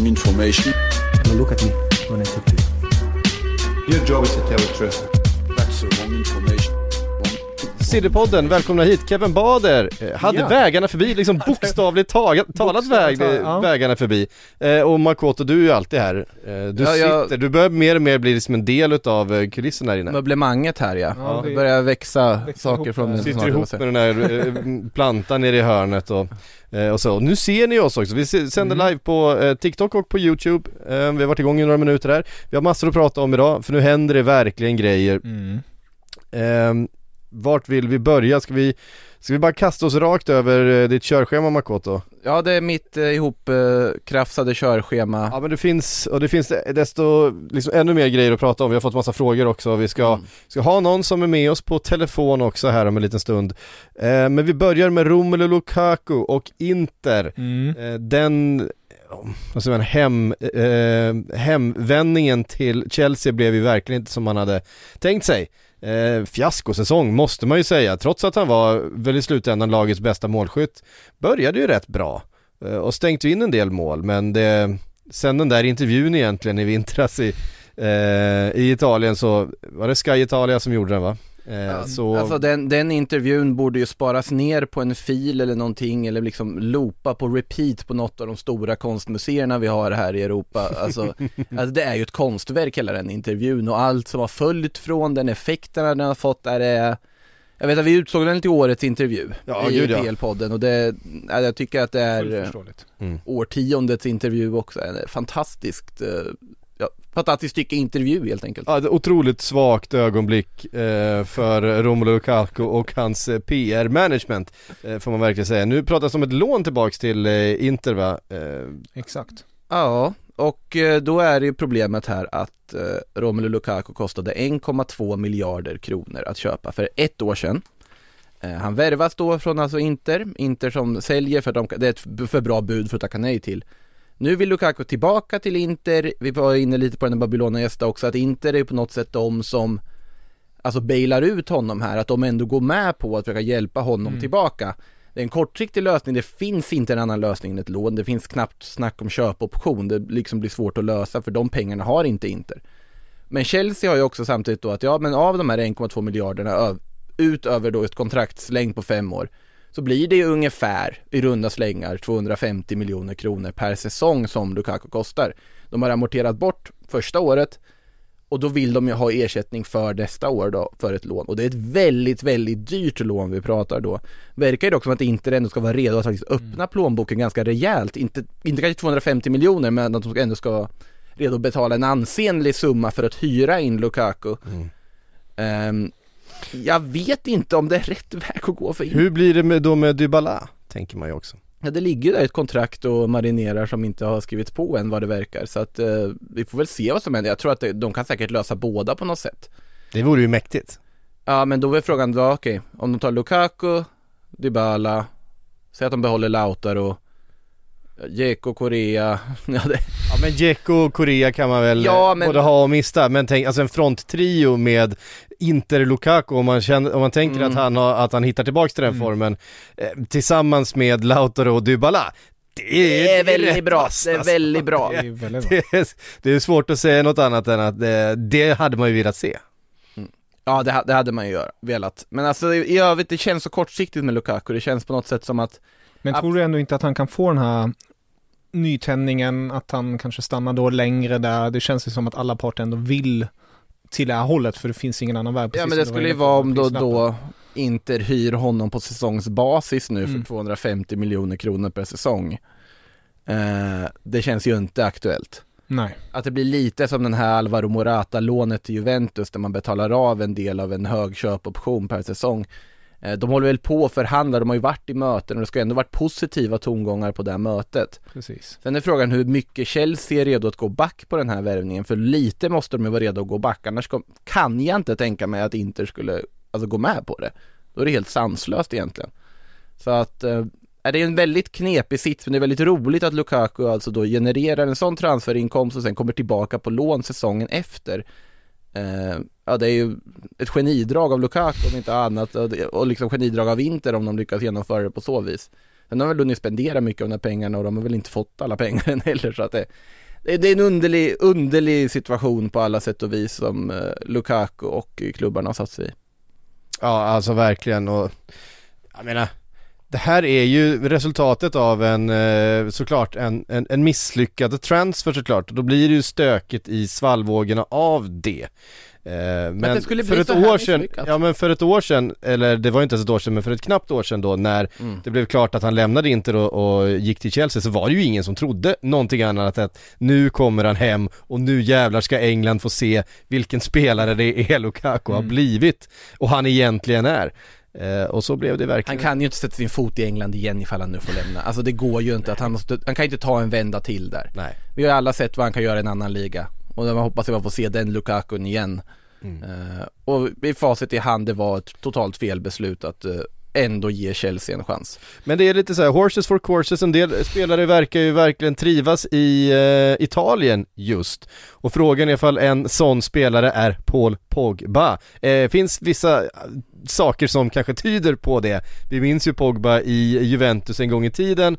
Wrong, wrong, wrong information. Now look at me when I talk to you. Your job is to tell the truth. That's the wrong information. Sillypodden, välkomna hit. Kevin Bader eh, hade Ja. vägarna förbi, liksom bokstavligt taget, talat väg, talat, ja. vägarna förbi. Eh, och Makoto, du är ju alltid här. Eh, du Ja, jag- sitter, du börjar mer och mer bli liksom en del utav eh, kulissen här inne. Möblemanget här ja, Ja, det börjar växa växer saker ihop från Sitter ihop med den där eh, plantan nere i hörnet och, eh, och så. Nu ser ni oss också, vi sänder Mm. live på eh, TikTok och på YouTube. Eh, vi har varit igång i några minuter här. Vi har massor att prata om idag, för nu händer det verkligen grejer. Mm. Eh, vart vill vi börja? Ska vi, ska vi bara kasta oss rakt över eh, ditt körschema Makoto? Ja det är mitt eh, ihop eh, körschema Ja men det finns, och det finns desto, liksom ännu mer grejer att prata om. Vi har fått massa frågor också. Vi ska, Mm. ska ha någon som är med oss på telefon också här om en liten stund. Eh, men vi börjar med Romelu Lukaku och Inter. Mm. Eh, den, vad säger man, hem, eh, hemvändningen till Chelsea blev ju verkligen inte som man hade tänkt sig. Eh, fiaskosäsong måste man ju säga, trots att han var väl i slutändan lagets bästa målskytt. Började ju rätt bra eh, och stängt ju in en del mål, men det, sen den där intervjun egentligen i vintras i, eh, i Italien så var det Sky Italia som gjorde den va? Eh, så, Alltså den, den intervjun borde ju sparas ner på en fil eller någonting eller liksom loopa på repeat på något av de stora konstmuseerna vi har här i Europa Alltså, alltså det är ju ett konstverk hela den intervjun och allt som har följt från den, effekterna den har fått är det Jag vet att vi utsåg den till årets intervju Ja, i ja. PL-podden och det, ja, jag tycker att det är eh, förståeligt. årtiondets intervju också, en fantastiskt, eh, ja, fantastiskt stycke intervju helt enkelt Ja, ett otroligt svagt ögonblick eh, för Romelu Lukaku och hans eh, PR-management eh, får man verkligen säga. Nu pratas om ett lån tillbaks till eh, Inter va? Eh, Exakt. Ja, och eh, då är det ju problemet här att eh, Romelu Lukaku kostade 1,2 miljarder kronor att köpa för ett år sedan. Han värvas då från alltså Inter, Inter som säljer för att de, det är ett för bra bud för att tacka nej till. Nu vill Lukaku tillbaka till Inter, vi var inne lite på den när Babylona gästade också, att Inter är på något sätt de som alltså bailar ut honom här, att de ändå går med på att försöka hjälpa honom tillbaka. Det är en kortsiktig lösning, det finns inte en annan lösning än ett lån, det finns knappt snack om köpoption, det liksom blir svårt att lösa för de pengarna har inte Inter. Men Chelsea har ju också samtidigt då att ja men av de här 1,2 miljarderna utöver då ett kontraktslängd på fem år så blir det ungefär i runda slängar 250 miljoner kronor per säsong som Lukaku kostar. De har amorterat bort första året och då vill de ju ha ersättning för nästa år då för ett lån och det är ett väldigt, väldigt dyrt lån vi pratar då. Verkar ju dock som att Inter ändå ska vara redo att faktiskt öppna plånboken ganska rejält, inte, inte kanske 250 miljoner men att de ändå ska vara redo att betala en ansenlig summa för att hyra in Lukaku. Ehm, jag vet inte om det är rätt väg att gå för hur blir det med, då med Dybala? Tänker man ju också. Ja, det ligger där ett kontrakt och marinerar som inte har skrivits på än vad det verkar så att eh, vi får väl se vad som händer. Jag tror att det, de kan säkert lösa båda på något sätt. Det vore ju mäktigt. Ja men då är frågan då, okej, om de tar Lukaku, Dybala, säg att de behåller Lautaro, Jeko, Korea, ja det, men Dzeko och Korea kan man väl Ja, eh, men- både ha och mista, men tänk, alltså en fronttrio med Inter Lukaku om man, känner, om man tänker Mm. att, han har, att han hittar tillbaks till den formen eh, tillsammans med Lautaro och Dybala. Det är, det är väldigt bra, det är alltså. väldigt bra. Det är väldigt bra. Det är, det är svårt att säga något annat än att det, det hade man ju velat se. Ja det, det hade man ju velat. Men alltså i, övrigt, det känns så kortsiktigt med Lukaku, det känns på något sätt som att Men Att- tror du ändå inte att han kan få den här nytändningen, att han kanske stannar då längre där? Det känns ju som att alla parter ändå vill till det här hållet för det finns ingen annan väg. Ja men det skulle ju vara om då, då Inter hyr honom på säsongsbasis nu Mm. för 250 miljoner kronor per säsong. Eh, det känns ju inte aktuellt. Nej. Att det blir lite som den här Alvaro Morata-lånet till Juventus där man betalar av en del av en hög köpoption per säsong. Eh, De håller väl på och förhandlar, de har ju varit i möten och det ska ju ändå varit positiva tongångar på det här mötet. Precis. Sen är frågan hur mycket Chelsea är redo att gå back på den här värvningen, för lite måste de ju vara redo att gå back, annars kan jag inte tänka mig att Inter skulle alltså, gå med på det. Då är det helt sanslöst egentligen. Så att eh, är det är en väldigt knepig sits, men det är väldigt roligt att Lukaku alltså då genererar en sån transferinkomst och sen kommer tillbaka på lån säsongen efter. Eh, ja, det är ju ett genidrag av Lukaku om inte annat och, och liksom genidrag av Inter om de lyckas genomföra det på så vis. Sen har väl hunnit spendera mycket av de här pengarna och de har väl inte fått alla pengar än heller så att det, det, är en underlig, underlig situation på alla sätt och vis som eh, Lukaku och klubbarna har satt sig i. Ja, alltså verkligen och jag menar det här är ju resultatet av en, eh, såklart, en, en, en misslyckad transfer såklart. Då blir det ju stökigt i svallvågorna av det. Eh, Men, det för ett år sedan, ja men för ett år sedan, eller det var inte ens ett år sedan, men för ett knappt år sedan då när Mm. det blev klart att han lämnade Inter och, och gick till Chelsea så var det ju ingen som trodde någonting annat än att nu kommer han hem och nu jävlar ska England få se vilken spelare det är Lukaku har Mm. blivit och han egentligen är. Eh, och så blev det Han verkligen. kan ju inte sätta sin fot i England igen ifall han nu får lämna. Alltså det går ju inte att han måste, han kan inte ta en vända till där. Nej. Vi har ju alla sett vad han kan göra i en annan liga. Och man hoppas att man får se den Lukakun igen. Eh, och i facit i hand, det var ett totalt felbeslut att eh, ändå ge Chelsea en chans. Men det är lite så här, horses for courses, en del spelare verkar ju verkligen trivas i eh, Italien just. Och frågan är ifall en sån spelare är Paul Pogba. Eh, finns vissa eh, saker som kanske tyder på det. Vi minns ju Pogba i Juventus en gång i tiden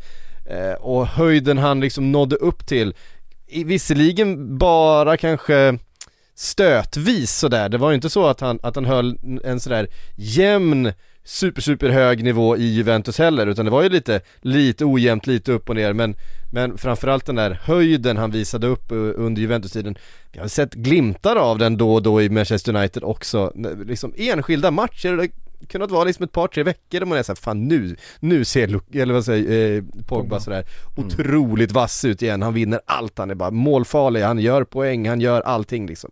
eh, och höjden han liksom nådde upp till. I, visserligen bara kanske stötvis sådär, det var ju inte så att han, att han höll en sådär jämn super super hög nivå i Juventus heller utan det var ju lite, lite ojämnt, lite upp och ner men, men framförallt den där höjden han visade upp eh, under Juventus-tiden. Vi har sett glimtar av den då och då i Manchester United också, liksom enskilda matcher, det kunnat vara liksom ett par tre veckor där man är såhär, fan nu, nu ser eller vad säger eh, Pogba Pogba. sådär otroligt vass ut igen, han vinner allt, han är bara målfarlig, han gör poäng, han gör allting liksom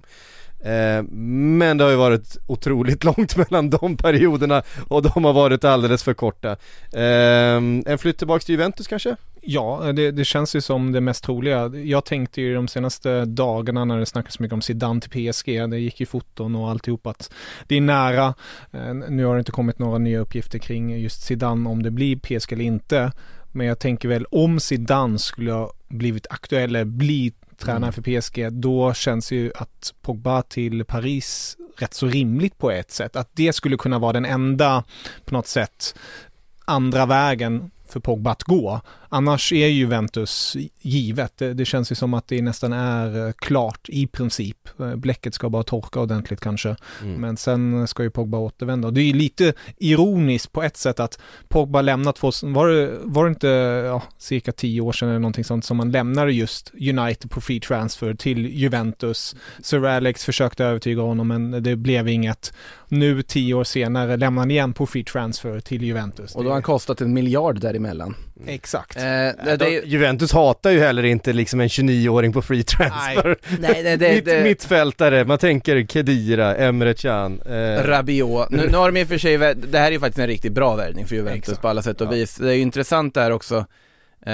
Eh, Men det har ju varit otroligt långt mellan de perioderna och de har varit alldeles för korta. Eh, En flytt tillbaka till Juventus kanske? Ja, det, det känns ju som det mest troliga. Jag tänkte ju de senaste dagarna när det snackas så mycket om Zidane till PSG, det gick ju foton och alltihop att det är nära. Eh, Nu har det inte kommit några nya uppgifter kring just Zidane om det blir PSG eller inte. Men jag tänker väl om Zidane skulle ha blivit aktuell eller bli tränare för PSG, då känns ju att Pogba till Paris rätt så rimligt på ett sätt. Att det skulle kunna vara den enda, på något sätt, andra vägen för Pogba att gå. Annars är ju Juventus givet. Det, det känns ju som att det nästan är eh, klart i princip. Eh, Bläcket ska bara torka ordentligt kanske. Men sen ska ju Pogba återvända. Och det är ju lite ironiskt på ett sätt att Pogba lämnat två, var det, var det inte ja, cirka tio år sedan eller någonting sånt som man lämnade just United på free transfer till Juventus. Sir Alex försökte övertyga honom men det blev inget. Nu tio år senare lämnar han igen på free transfer till Juventus. Och då har han kostat en miljard däremellan. Exakt. Eh, det, det, Juventus hatar ju heller inte liksom en 29-åring på free transfer. nej, nej, det, Mitt, det, Mittfältare, man tänker Kedira, Emre Can. Eh, Rabiot. Nu, nu har de i och för sig, det här är ju faktiskt en riktigt bra värvning för Juventus Exakt. på alla sätt och Ja. vis. Det är ju intressant där också, eh,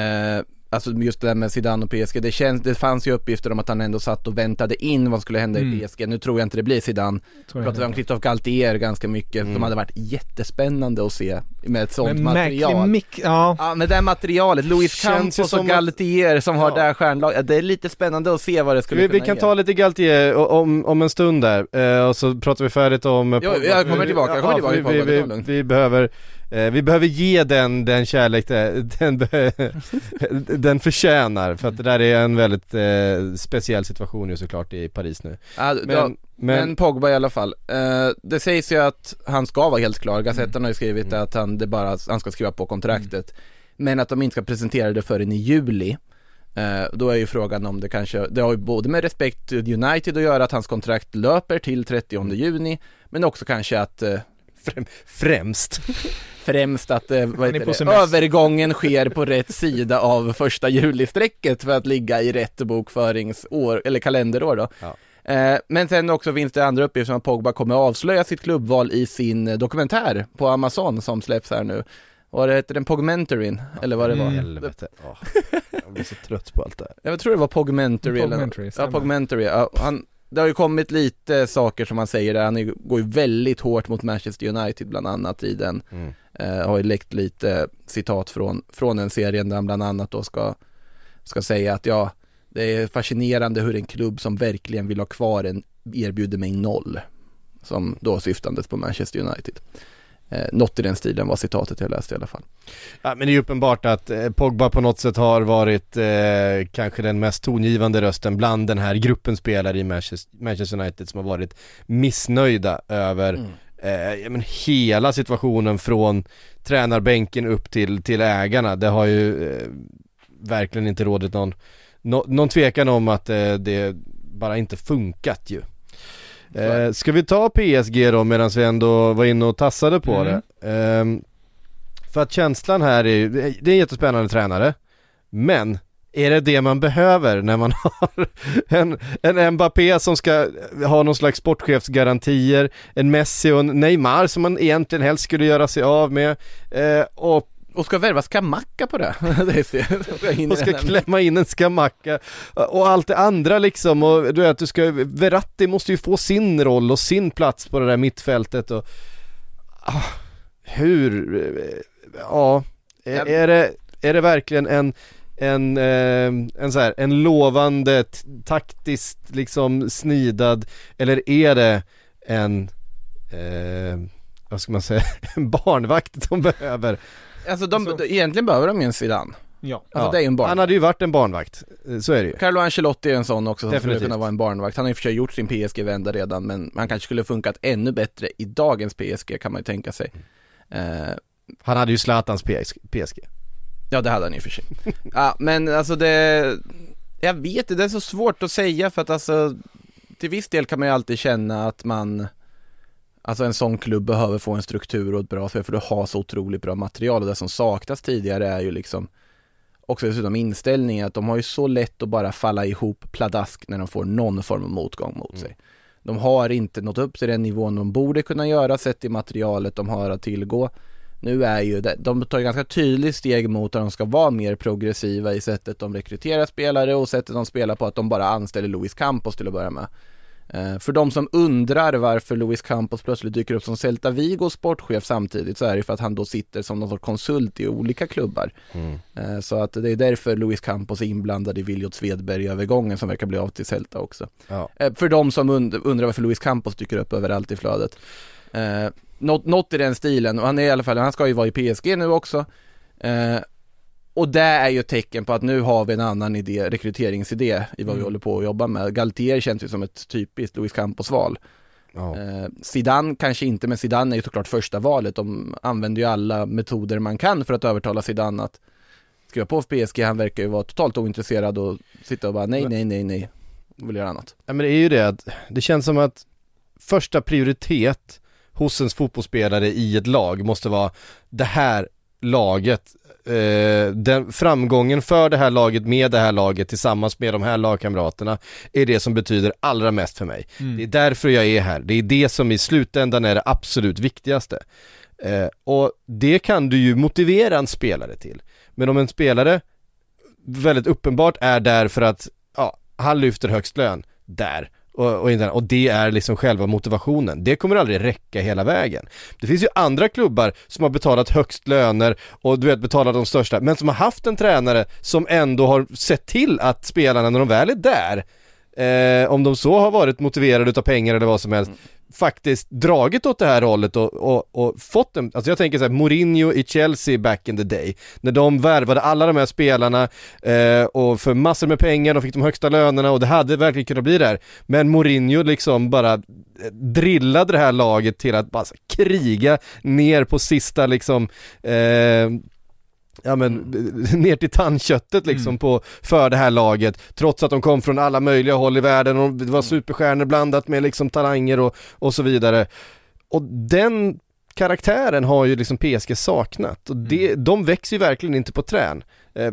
alltså just det där med Zidane och PSG. Det, känns, det fanns ju uppgifter om att han ändå satt och väntade in vad skulle hända Mm. i PSG. Nu tror jag inte det blir Zidane. Tror jag Pratar vi om. Christophe Galtier ganska mycket, Mm. som hade varit jättespännande att se med ett sånt Men material. mick- ja. Ja med det här materialet, Luis Campos som och Galtier som har Ja. det här stjärnlaget, det är lite spännande att se vad det skulle vi, kunna vi kan ge. ta lite Galtier om, om en stund där, eh, och så pratar vi färdigt om Jo, jag kommer tillbaka, jag kommer Ja, tillbaka vi, vi, vi, vi behöver eh, vi behöver ge den, den kärlek det- den, be- den förtjänar för att det där är en väldigt eh, speciell situation ju såklart i Paris nu. Ja, Men, men, men, men Pogba i alla fall. Eh, det sägs ju att han ska vara helt klar. Gazetten har ju skrivit Mm. att han, det bara, han ska skriva på kontraktet. Men att de inte ska presentera det förrän i juli. Eh, då är ju frågan om det kanske, det har ju både med respekt till United att göra att hans kontrakt löper till 30 juni. Men också kanske att eh, främ, främst. Främst att eh, vad heter det, övergången sker på rätt sida av första juli-strecket för att ligga i rätt bokföringsår, eller kalenderår då. Ja. Eh, men sen också finns det andra uppgifter som att Pogba kommer avslöja sitt klubbval i sin dokumentär på Amazon som släpps här nu. Vad heter den? Pogmentaryn? Eller vad det var? Helvete. Åh, jag blir så trött på allt det här. Jag tror det var Pogmentary eller Pogmentary, Ja, stämmer. Pogmentary. Ja, han, det har ju kommit lite saker som han säger där, han går ju väldigt hårt mot Manchester United bland annat i den. Mm. Eh, har ju läckt lite citat från, från den serien där han bland annat då ska, ska säga att ja, det är fascinerande hur en klubb som verkligen vill ha kvar en erbjuder mig noll. Som då syftandes på Manchester United. Eh, något i den stilen var citatet jag läste i alla fall. Ja, men det är ju uppenbart att eh, Pogba på något sätt har varit eh, kanske den mest tongivande rösten bland den här gruppen spelare i Manchester, United som har varit missnöjda över Mm. eh, men hela situationen från tränarbänken upp till, till ägarna. Det har ju eh, verkligen inte rådit någon, nå- någon tvekan om att eh, det bara inte funkat ju. Eh, ska vi ta PSG då medan vi ändå var inne och tassade på Mm. det? Ehm, för att känslan här är ju, det är en jättespännande tränare Men är det det man behöver när man har en, en Mbappé som ska ha någon slags sportchefsgarantier En Messi och en Neymar som man egentligen helst skulle göra sig av med eh, Och Och ska värva Skamacka på det? och ska klämma in en skamacka och allt det andra liksom och du vet, du ska, Verratti måste ju få sin roll och sin plats på det där mittfältet och ah, hur, eh, ja, är, är, det, är det verkligen en en, eh, en så här, en lovande, taktiskt liksom snidad, eller är det en, eh, vad ska man säga, en barnvakt de behöver? Alltså de, Alltså- egentligen behöver de ju en Zidane. Ja. Alltså Ja, det är ju en barnvakt. Han hade ju varit en barnvakt, eh, så är det ju. Carlo Ancelotti är en sån också som Definitivt. skulle kunna vara en barnvakt. Han har ju för sig gjort sin PSG-vända redan men han kanske skulle funkat ännu bättre i dagens PSG kan man ju tänka sig. Eh, Han hade ju Zlatans PS- PSG. ja det hade han och för sig. ja men alltså det, jag vet inte, det är så svårt att säga för att alltså till viss del kan man ju alltid känna att man Alltså en sån klubb behöver få en struktur och ett bra spel för du har så otroligt bra material och det som saknas tidigare är ju liksom också dessutom inställningen att de har ju så lätt att bara falla ihop pladask när de får någon form av motgång mot sig. De har inte nått upp till den nivån de borde kunna göra sett i materialet de har att tillgå. Nu är ju det, de tar ganska tydligt steg mot att de ska vara mer progressiva i sättet de rekryterar spelare och sättet de spelar på att de bara anställer Luis Campos till att börja med. Eh, För de som undrar varför Luis Campos plötsligt dyker upp som Celta Vigos sportchef samtidigt så är det för att han då sitter som någon sorts konsult i olika klubbar. Eh, Så att det är därför Luis Campos är inblandad i Viljot Svedberg-övergången som verkar bli av till Celta också. Ja. Eh, För de som und- undrar varför Luis Campos dyker upp överallt i flödet. Något, något i den stilen, och han är i alla fall, han ska ju vara i PSG nu också. Och det är ju ett tecken på att nu har vi en annan idé, rekryteringsidé i vad vi Mm. håller på att jobba med. Galtier känns ju som ett typiskt Luis Campos-val. Ja. Eh, Zidane kanske inte, men Zidane är ju såklart första valet. De använder ju alla metoder man kan för att övertala Zidane att skriva på för PSG. Han verkar ju vara totalt ointresserad och sitta och bara nej, nej, nej, nej. Vill göra annat. Ja men det är ju det att det känns som att första prioritet hos en fotbollsspelare i ett lag måste vara det här laget, eh, den framgången för det här laget med det här laget tillsammans med de här lagkamraterna är det som betyder allra mest för mig. Mm. Det är därför jag är här, det är det som i slutändan är det absolut viktigaste. Eh, och det kan du ju motivera en spelare till. Men om en spelare väldigt uppenbart är där för att, ja, han lyfter högst lön, där. Och, och, och det är liksom själva motivationen. Det kommer aldrig räcka hela vägen. Det finns ju andra klubbar som har betalat högst löner och du vet betalat de största, men som har haft en tränare som ändå har sett till att spelarna när de väl är där, eh, om de så har varit motiverade utav pengar eller vad som helst, faktiskt dragit åt det här hållet och, och, och fått en, alltså jag tänker så här, Mourinho i Chelsea back in the day, när de värvade alla de här spelarna eh, och för massor med pengar, de fick de högsta lönerna och det hade verkligen kunnat bli där. Men Mourinho liksom bara eh, drillade det här laget till att bara kriga ner på sista liksom eh, Ja men ner till tandköttet liksom Mm. på, för det här laget Trots att de kom från alla möjliga håll i världen och det var superstjärnor blandat med liksom talanger och, och så vidare. Och den karaktären har ju liksom PSG saknat och det, de växer ju verkligen inte på trän. Eh,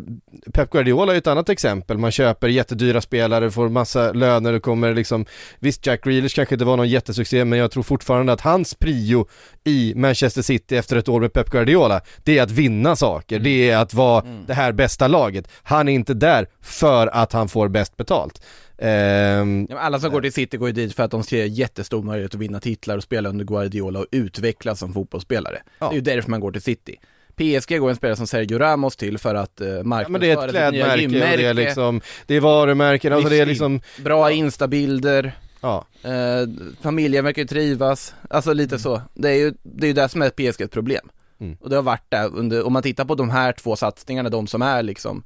Pep Guardiola är ett annat exempel, man köper jättedyra spelare, får massa löner och kommer liksom Visst Jack Grealish kanske inte var någon jättesuccé men jag tror fortfarande att hans prio i Manchester City efter ett år med Pep Guardiola Det är att vinna saker, det är att vara det här bästa laget. Han är inte där för att han får bäst betalt Men alla som går till City går ju dit för att de ser jättestor möjlighet att vinna titlar och spela under Guardiola och utvecklas som fotbollsspelare. Ja. Det är ju därför man går till City. PSG går en spelare som Sergio Ramos till för att uh, Ja men det är marknadsföra ett nya klädmärke det är gymmärke, liksom, det är varumärken, alltså det är liksom, bra instabilder, ja. eh, familjen verkar ju trivas, alltså lite så. Det är ju det, är ju det som är PSGs problem. Mm. Och det har varit där under, om man tittar på de här två satsningarna, de som är liksom,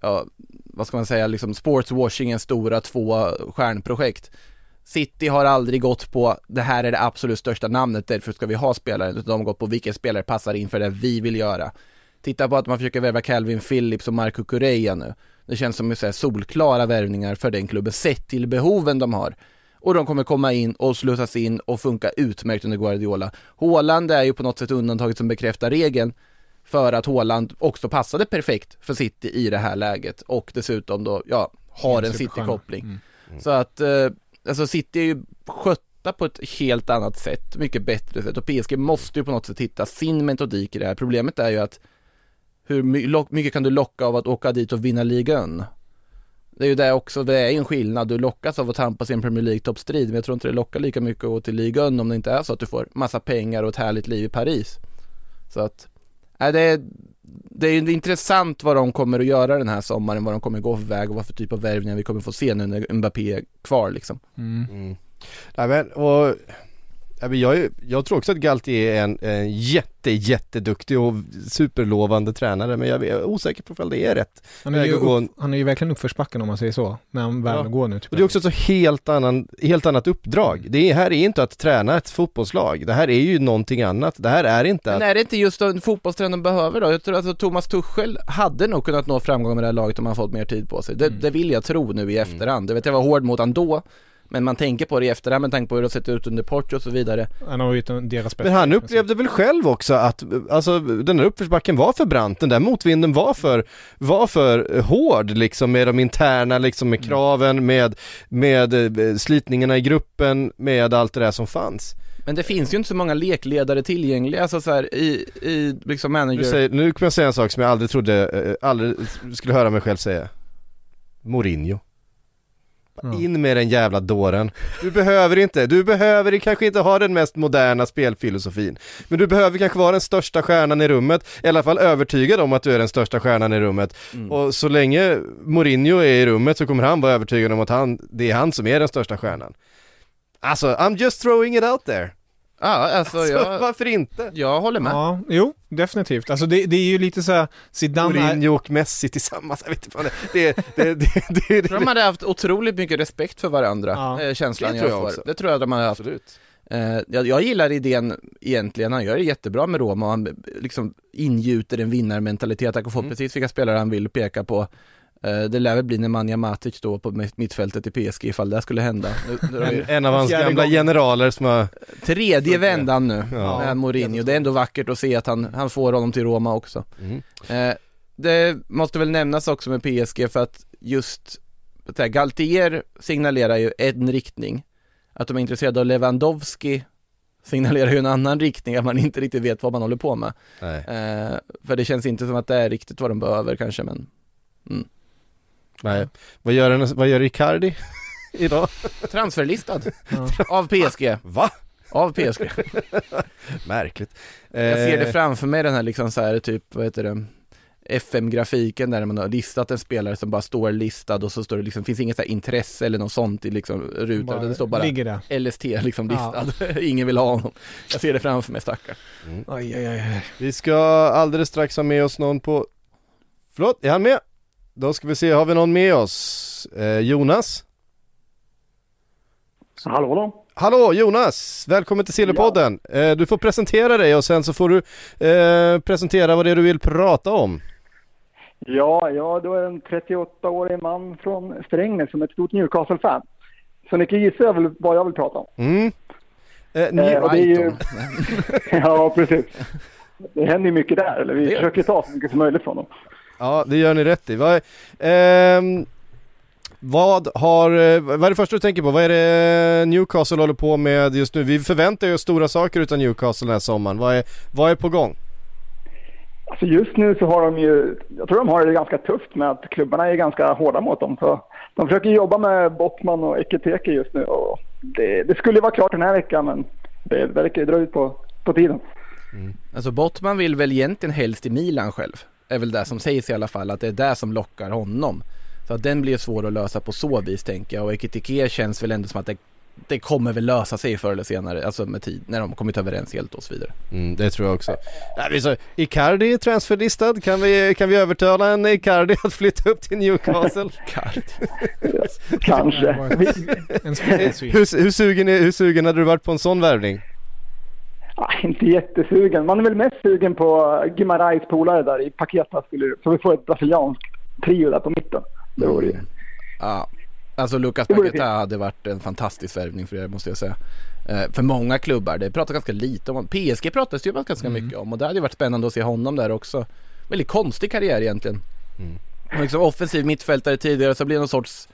ja, vad ska man säga, liksom sportswashingens stora två stjärnprojekt. City har aldrig gått på, det här är det absolut största namnet, därför ska vi ha spelaren, utan de har gått på vilken spelare passar in för det vi vill göra. Titta på att man försöker värva Calvin Phillips och Marco Correa nu. Det känns som så här solklara värvningar för den klubben, sett till behoven de har. Och de kommer komma in och slussas in och funka utmärkt under Guardiola. Håland är ju på något sätt undantaget som bekräftar regeln för att Haaland också passade perfekt för City i det här läget och dessutom då, ja, har en. City-koppling. Mm. Så att, eh, alltså City är ju skötta på ett helt annat sätt, mycket bättre sätt och PSG måste ju på något sätt hitta sin metodik i det här. Problemet är ju att hur mycket kan du locka av att åka dit och vinna ligan? Det är ju det också, det är ju en skillnad, du lockas av att tampas i en Premier League toppstrid men jag tror inte det lockar lika mycket att gå till ligan om det inte är så att du får massa pengar och ett härligt liv i Paris. Så att, nej det är, det är ju intressant vad de kommer att göra den här sommaren, vad de kommer gå för väg och vad för typ av värvningar vi kommer få se nu när Mbappé är kvar liksom. Mm. Mm. Nej men, och jag, jag tror också att Galtier är en, en jätte, jätteduktig och superlovande tränare men jag är osäker på ifall det är rätt. Han, är ju upp, han är ju verkligen uppförsbacken om man säger så, när han väl Ja. går nu. Typ. Och det är också ett så helt, annan, helt annat uppdrag. Det är, här är inte att träna ett fotbollslag, det här är ju någonting annat. Det här är inte Men att... är det inte just en fotbollstränare behöver då? Jag tror att Thomas Tuchel hade nog kunnat nå framgång med det här laget om han fått mer tid på sig. Det, Mm. det vill jag tro nu i efterhand. Det vet jag var hård mot han då, men man tänker på det i efterhand med tanke på hur det har sett ut under Porto och så vidare. Han har ju deras bästa. Men han upplevde väl själv också att, alltså den där uppförsbacken var för brant, den där motvinden var för, var för hård liksom med de interna liksom med kraven, med, med eh, slitningarna i gruppen, med allt det där som fanns. Men det finns ju inte så många lekledare tillgängliga, alltså så här, i, i liksom manager... Nu, säger, nu kommer jag säga en sak som jag aldrig trodde, eh, aldrig skulle höra mig själv säga. Mourinho. Ja. In med den jävla dåren. Du behöver inte, du behöver kanske inte ha den mest moderna spelfilosofin. Men du behöver kanske vara den största stjärnan i rummet, i alla fall övertygad om att du är den största stjärnan i rummet. Mm. Och så länge Mourinho är i rummet så kommer han vara övertygad om att han, det är han som är den största stjärnan. Alltså, I'm just throwing it out there. Ja, alltså Så jag, varför inte? jag håller med. Ja, jo, definitivt. Alltså det, det är ju lite så här, Zidane är, Mourinho och Messi tillsammans, jag vet inte vad det det, det, det, det, det, Jag tror de hade haft otroligt mycket respekt för varandra, Ja. eh, känslan Det jag, tror jag får. också. Det tror jag de hade haft. Absolut. Eh, jag, jag gillar idén egentligen, han gör det jättebra med Roma han eh, liksom ingjuter en vinnarmentalitet, han kan få Mm. precis vilka spelare han vill peka på. Eh, det lär väl bli Nemanja Matic då på mitt- mittfältet i PSG ifall det skulle hända. Nu- nu En av hans gamla generaler som har, Tredje vändan nu Ja. med Mourinho, det är ändå vackert att se att han, han får honom till Roma också. mm. Eh, det måste väl nämnas också med PSG för att just här, Galtier signalerar ju en riktning. Att de är intresserade av Lewandowski signalerar ju en annan riktning, att man inte riktigt vet vad man håller på med. nej, Eh, för det känns inte som att det är riktigt vad de behöver kanske, men nej. Vad gör, en, vad gör Icardi idag? transferlistad Ja. av PSG. Va? Av PSG. Märkligt. Jag ser det Eh, framför mig den här liksom så här typ, vad heter det? FM-grafiken där man har listat en spelare som bara står listad och så står det liksom, finns inget så här intresse eller något sånt i liksom rutan, utan det står bara ligger där. LST liksom Ja. listad. Ingen vill ha honom. Jag ser det framför mig stackare. Oj, oj, oj. Vi ska alldeles strax ha med oss någon på... Förlåt, är han med? Då ska vi se, har vi någon med oss? Eh, Jonas? Hallå då? Hallå Jonas! Välkommen till Sillypodden! Eh, du får presentera dig och sen så får du eh, presentera vad det är du vill prata om. Ja, ja, då är en 38-årig man från Strängnäs som är ett stort Newcastle-fan. Så ni kan gissa vad jag vill prata om. Mm. Eh, Eh, New- och det är ju, ja, precis. Det händer ju mycket där, eller vi Det försöker ta så mycket som möjligt från dem. Ja, det gör ni rätt i. Vad, ehm, vad har, eh, vad är det första du tänker på? Vad är det Newcastle håller på med just nu? Vi förväntar ju stora saker utan Newcastle den här sommaren. Vad är, vad är på gång? Alltså just nu så har de ju, jag tror de har det ganska tufft med att klubbarna är ganska hårda mot dem. Så de försöker jobba med Bottman och Ekiteke just nu och det, det skulle vara klart den här veckan men det verkar ju dra ut på, på tiden. Alltså Bottman vill väl egentligen helst i Milan själv. Är väl det som sägs i alla fall, att det är det som lockar honom. Så att den blir svår att lösa på så vis tänker jag. Och Ekitike känns väl ändå som att det, det kommer väl lösa sig förr eller senare, alltså med tid, när de kommit överens helt och så vidare. Mm, det tror jag också. Så, Icardi är transferlistad. Kan vi, kan vi övertala en Icardi att flytta upp till Newcastle? Kanske. En spelsyn. hur, hur, sugen är, hur sugen hade du varit på en sån värvning? Ah, inte jättesugen. Man är väl mest sugen på Gimarais polare där i Paketa skulle så vi får ett brasilianskt trio där på mitten. Det vore ju. Ja, alltså Lucas Paqueta hade varit en fantastisk värvning för er måste jag säga. Eh, för många klubbar, det pratar ganska lite om. PSG pratas det ju ganska mycket om och det hade ju varit spännande att se honom där också. Väldigt konstig karriär egentligen. Och liksom offensiv mittfältare tidigare så blir det någon sorts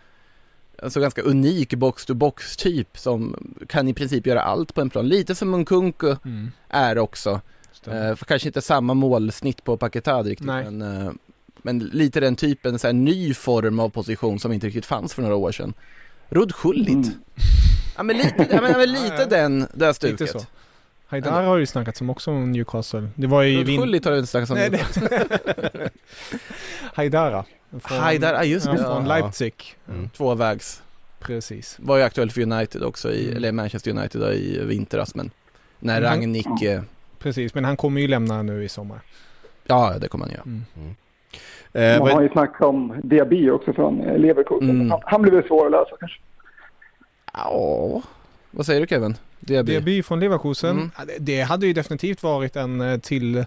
Alltså ganska unik box-to-box typ som kan i princip göra allt på en plan. Lite som Nkunku Mm. är också. Eh, för kanske inte samma målsnitt på Paquetá riktigt Nej. men, eh, men lite den typen, så här ny form av position som inte riktigt fanns för några år sedan. Rudd Schullit. Mm. Ja men lite, ja, men, ja, men lite den, det där Lite stuket. så. Haidar har ju snackats om också om Newcastle. Det var ju Rudd vin... Schullit har du inte snackat om. Nej. Haidara. Från, Haidar, ja just ja, det. från Ja. Leipzig. Mm. Tvåvägs. Precis. Var ju aktuell för United också, i, Mm. eller Manchester United då, i vintras men när han- Rangnick, eh, Precis, men han kommer ju lämna nu i sommar. ja det kommer han göra. Mm. Eh, Man har ju snackat om Diaby också från eh, Leverkusen. Mm. Han, han blir väl svår att lösa kanske. Ja, vad säger du Kevin? Diaby? Diaby från Leverkusen. Mm. Det- hade ju definitivt varit en eh, till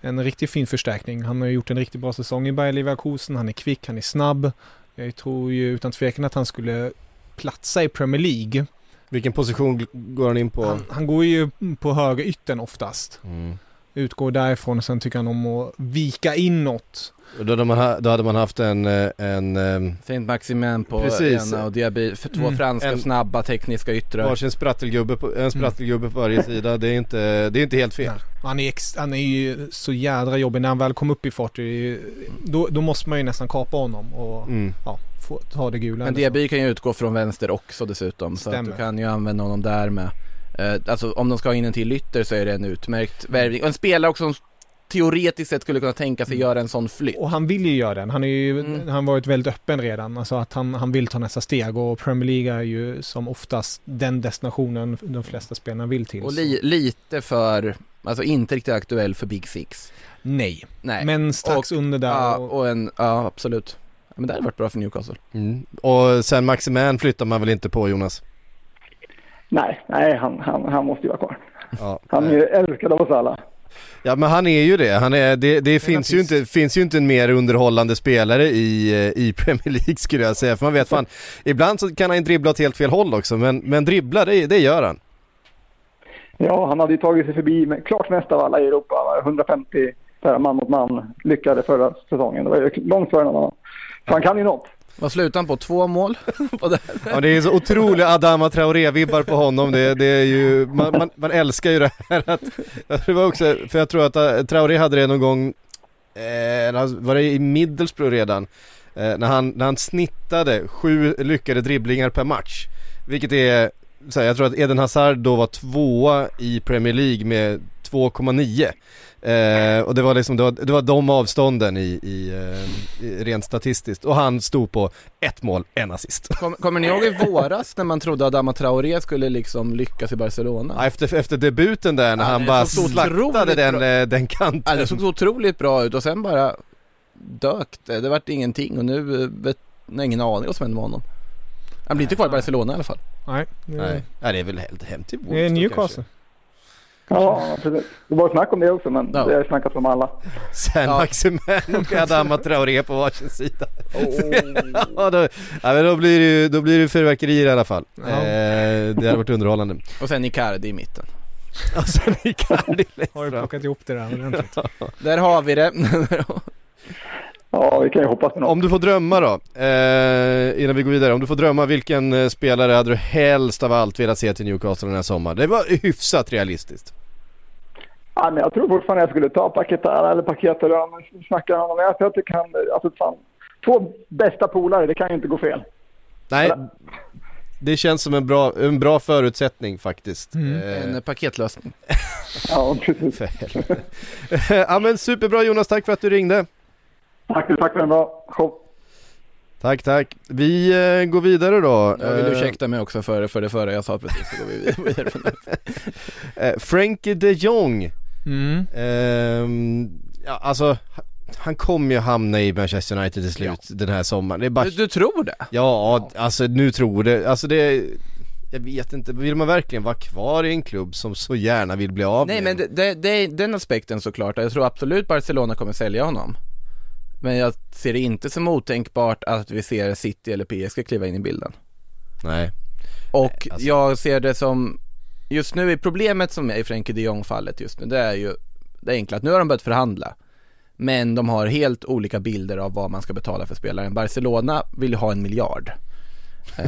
en riktigt fin förstärkning. Han har gjort en riktigt bra säsong i Bayer Leverkusen. Han är kvick, han är snabb. Jag tror ju utan tvekan att han skulle platsa i Premier League. vilken position går han in på? Han, han går ju på höger yttern oftast. Mm. Utgår därifrån och sen tycker han om att vika inåt. Och Då, hade man ha, då hade man haft en, eh, en ehm, Saint Maximin på Precis. ena och Diaby, för två Mm. franska En- snabba tekniska yttrar. varsin sprattelgubbe på, en sprattelgubbe på varje sida. Det är inte, det är inte helt fel. Nej. Han, är ex, han är ju så jädra jobbig. När han väl kom upp i fart, ju- då, då måste man ju nästan kapa honom och Mm. ja, få ta det gula. Men. Diaby kan ju utgå från vänster också dessutom så att Stämmer. du kan ju använda honom där med. Eh, alltså om de ska ha in en till ytter så är det en utmärkt värvning. Och en spelare också som teoretiskt sett skulle kunna tänka sig göra en sån flytt. Och han vill ju göra den. Han är ju, Mm. han har varit väldigt öppen redan. Alltså att han, han vill ta nästa steg och Premier League är ju som oftast den destinationen de flesta spelarna vill till. Och li, lite för, alltså inte riktigt aktuell för Big Six. Nej, Nej. men strax under där. ja, och, och en, ja absolut. Men det hade varit bra för Newcastle. Mm. Och sen Maximan flyttar man väl inte på Jonas? Nej, nej han, han, han måste ju vara kvar. Ja. Han är ju älskad av oss alla. Ja men han är ju det, han är, det, det finns, ju inte, finns ju inte en mer underhållande spelare i, eh, i Premier League skulle jag säga, för man vet fan, ibland så kan han dribbla åt helt fel håll också, men, men dribbla det, det gör han. Ja, han hade ju tagit sig förbi med, klart mest av alla i Europa. 150 per man mot man lyckade förra säsongen. Det var ju långt före någon annan. Så han kan ju något. Vad slutade han på? Två mål? På det. Ja det är så otroliga Adama Traoré-vibbar på honom, det, det är ju, man, man, man älskar ju det här att, det var också, för jag tror att eh, Traoré hade det någon gång, eh, var det i Middlesbrough redan, eh, när, han, när han snittade sju lyckade dribblingar per match. Vilket är, så här, jag tror att Eden Hazard då var tvåa i Premier League med 2,9. Eh, och det var liksom, det var, det var de avstånden i, i, eh, i rent statistiskt. Och han stod på ett mål, en assist. Kom, kommer ni ihåg i våras när man trodde att Adama Traoré skulle liksom lyckas i Barcelona? Ja, efter, efter debuten där när Ja, han bara slaktade den, bra. eh, den kanten. Ja, det såg så otroligt bra ut och sen bara dök det. Det vart ingenting och nu eh, vet jag ingen aning vad som hände med honom. Han blir inte kvar i Barcelona i alla fall. nej, det, Nej, ja, det är väl helt hem till det är Wolves Newcastle. kanske. Ja, precis. Det var snack om det också, men Ja. det har snackats om alla. Sen Ja. Maximen och Adama Traoré på varsin sida. ja, då, ja, men då blir det ju då blir det fyrverkerier i alla fall. Ja. Eh, det hade varit underhållande. Och sen Icardi i mitten. Och sen Icardi längst Har du plockat ihop det där ordentligt? Där har vi det. Ja, vi kan ju hoppas på något. Om du får drömma då, eh, innan vi går vidare. Om du får drömma, vilken eh, spelare hade du helst av allt velat se till Newcastle den här sommaren? Det var hyfsat realistiskt. Ja, men jag tror fortfarande jag skulle ta Paketara eller Paket eller om man snackar om honom. Jag tror att det kan, alltså fan, två bästa polare, det kan ju inte gå fel. Nej, det känns som en bra, en bra förutsättning faktiskt. Mm. Eh, En paketlösning. Ja, precis. ja men superbra Jonas, tack för att du ringde. Tack, tack för en bra show. Tack, tack. Vi eh, går vidare då. Jag vill Eh, ursäkta mig också för, för det förra jag sa precis, så går vi vidare från det. eh, Frankie de Jong. Mm. Ehm, ja, alltså, han kommer ju hamna i Manchester United till slut den här sommaren. Det är bara... Du, du tror det? Ja, alltså nu tror det. Alltså det... Jag vet inte, vill man verkligen vara kvar i en klubb som så gärna vill bli av Nej med men en? det, det, den aspekten såklart, jag tror absolut Barcelona kommer sälja honom Men jag ser det inte som otänkbart att vi ser City eller PSG kliva in i bilden Nej. Och Nej, alltså- jag ser det som Just nu är problemet som är i Frenkie de Jong fallet just nu, det är ju Det enkla att nu har de börjat förhandla Men de har helt olika bilder av vad man ska betala för spelaren Barcelona vill ha en miljard.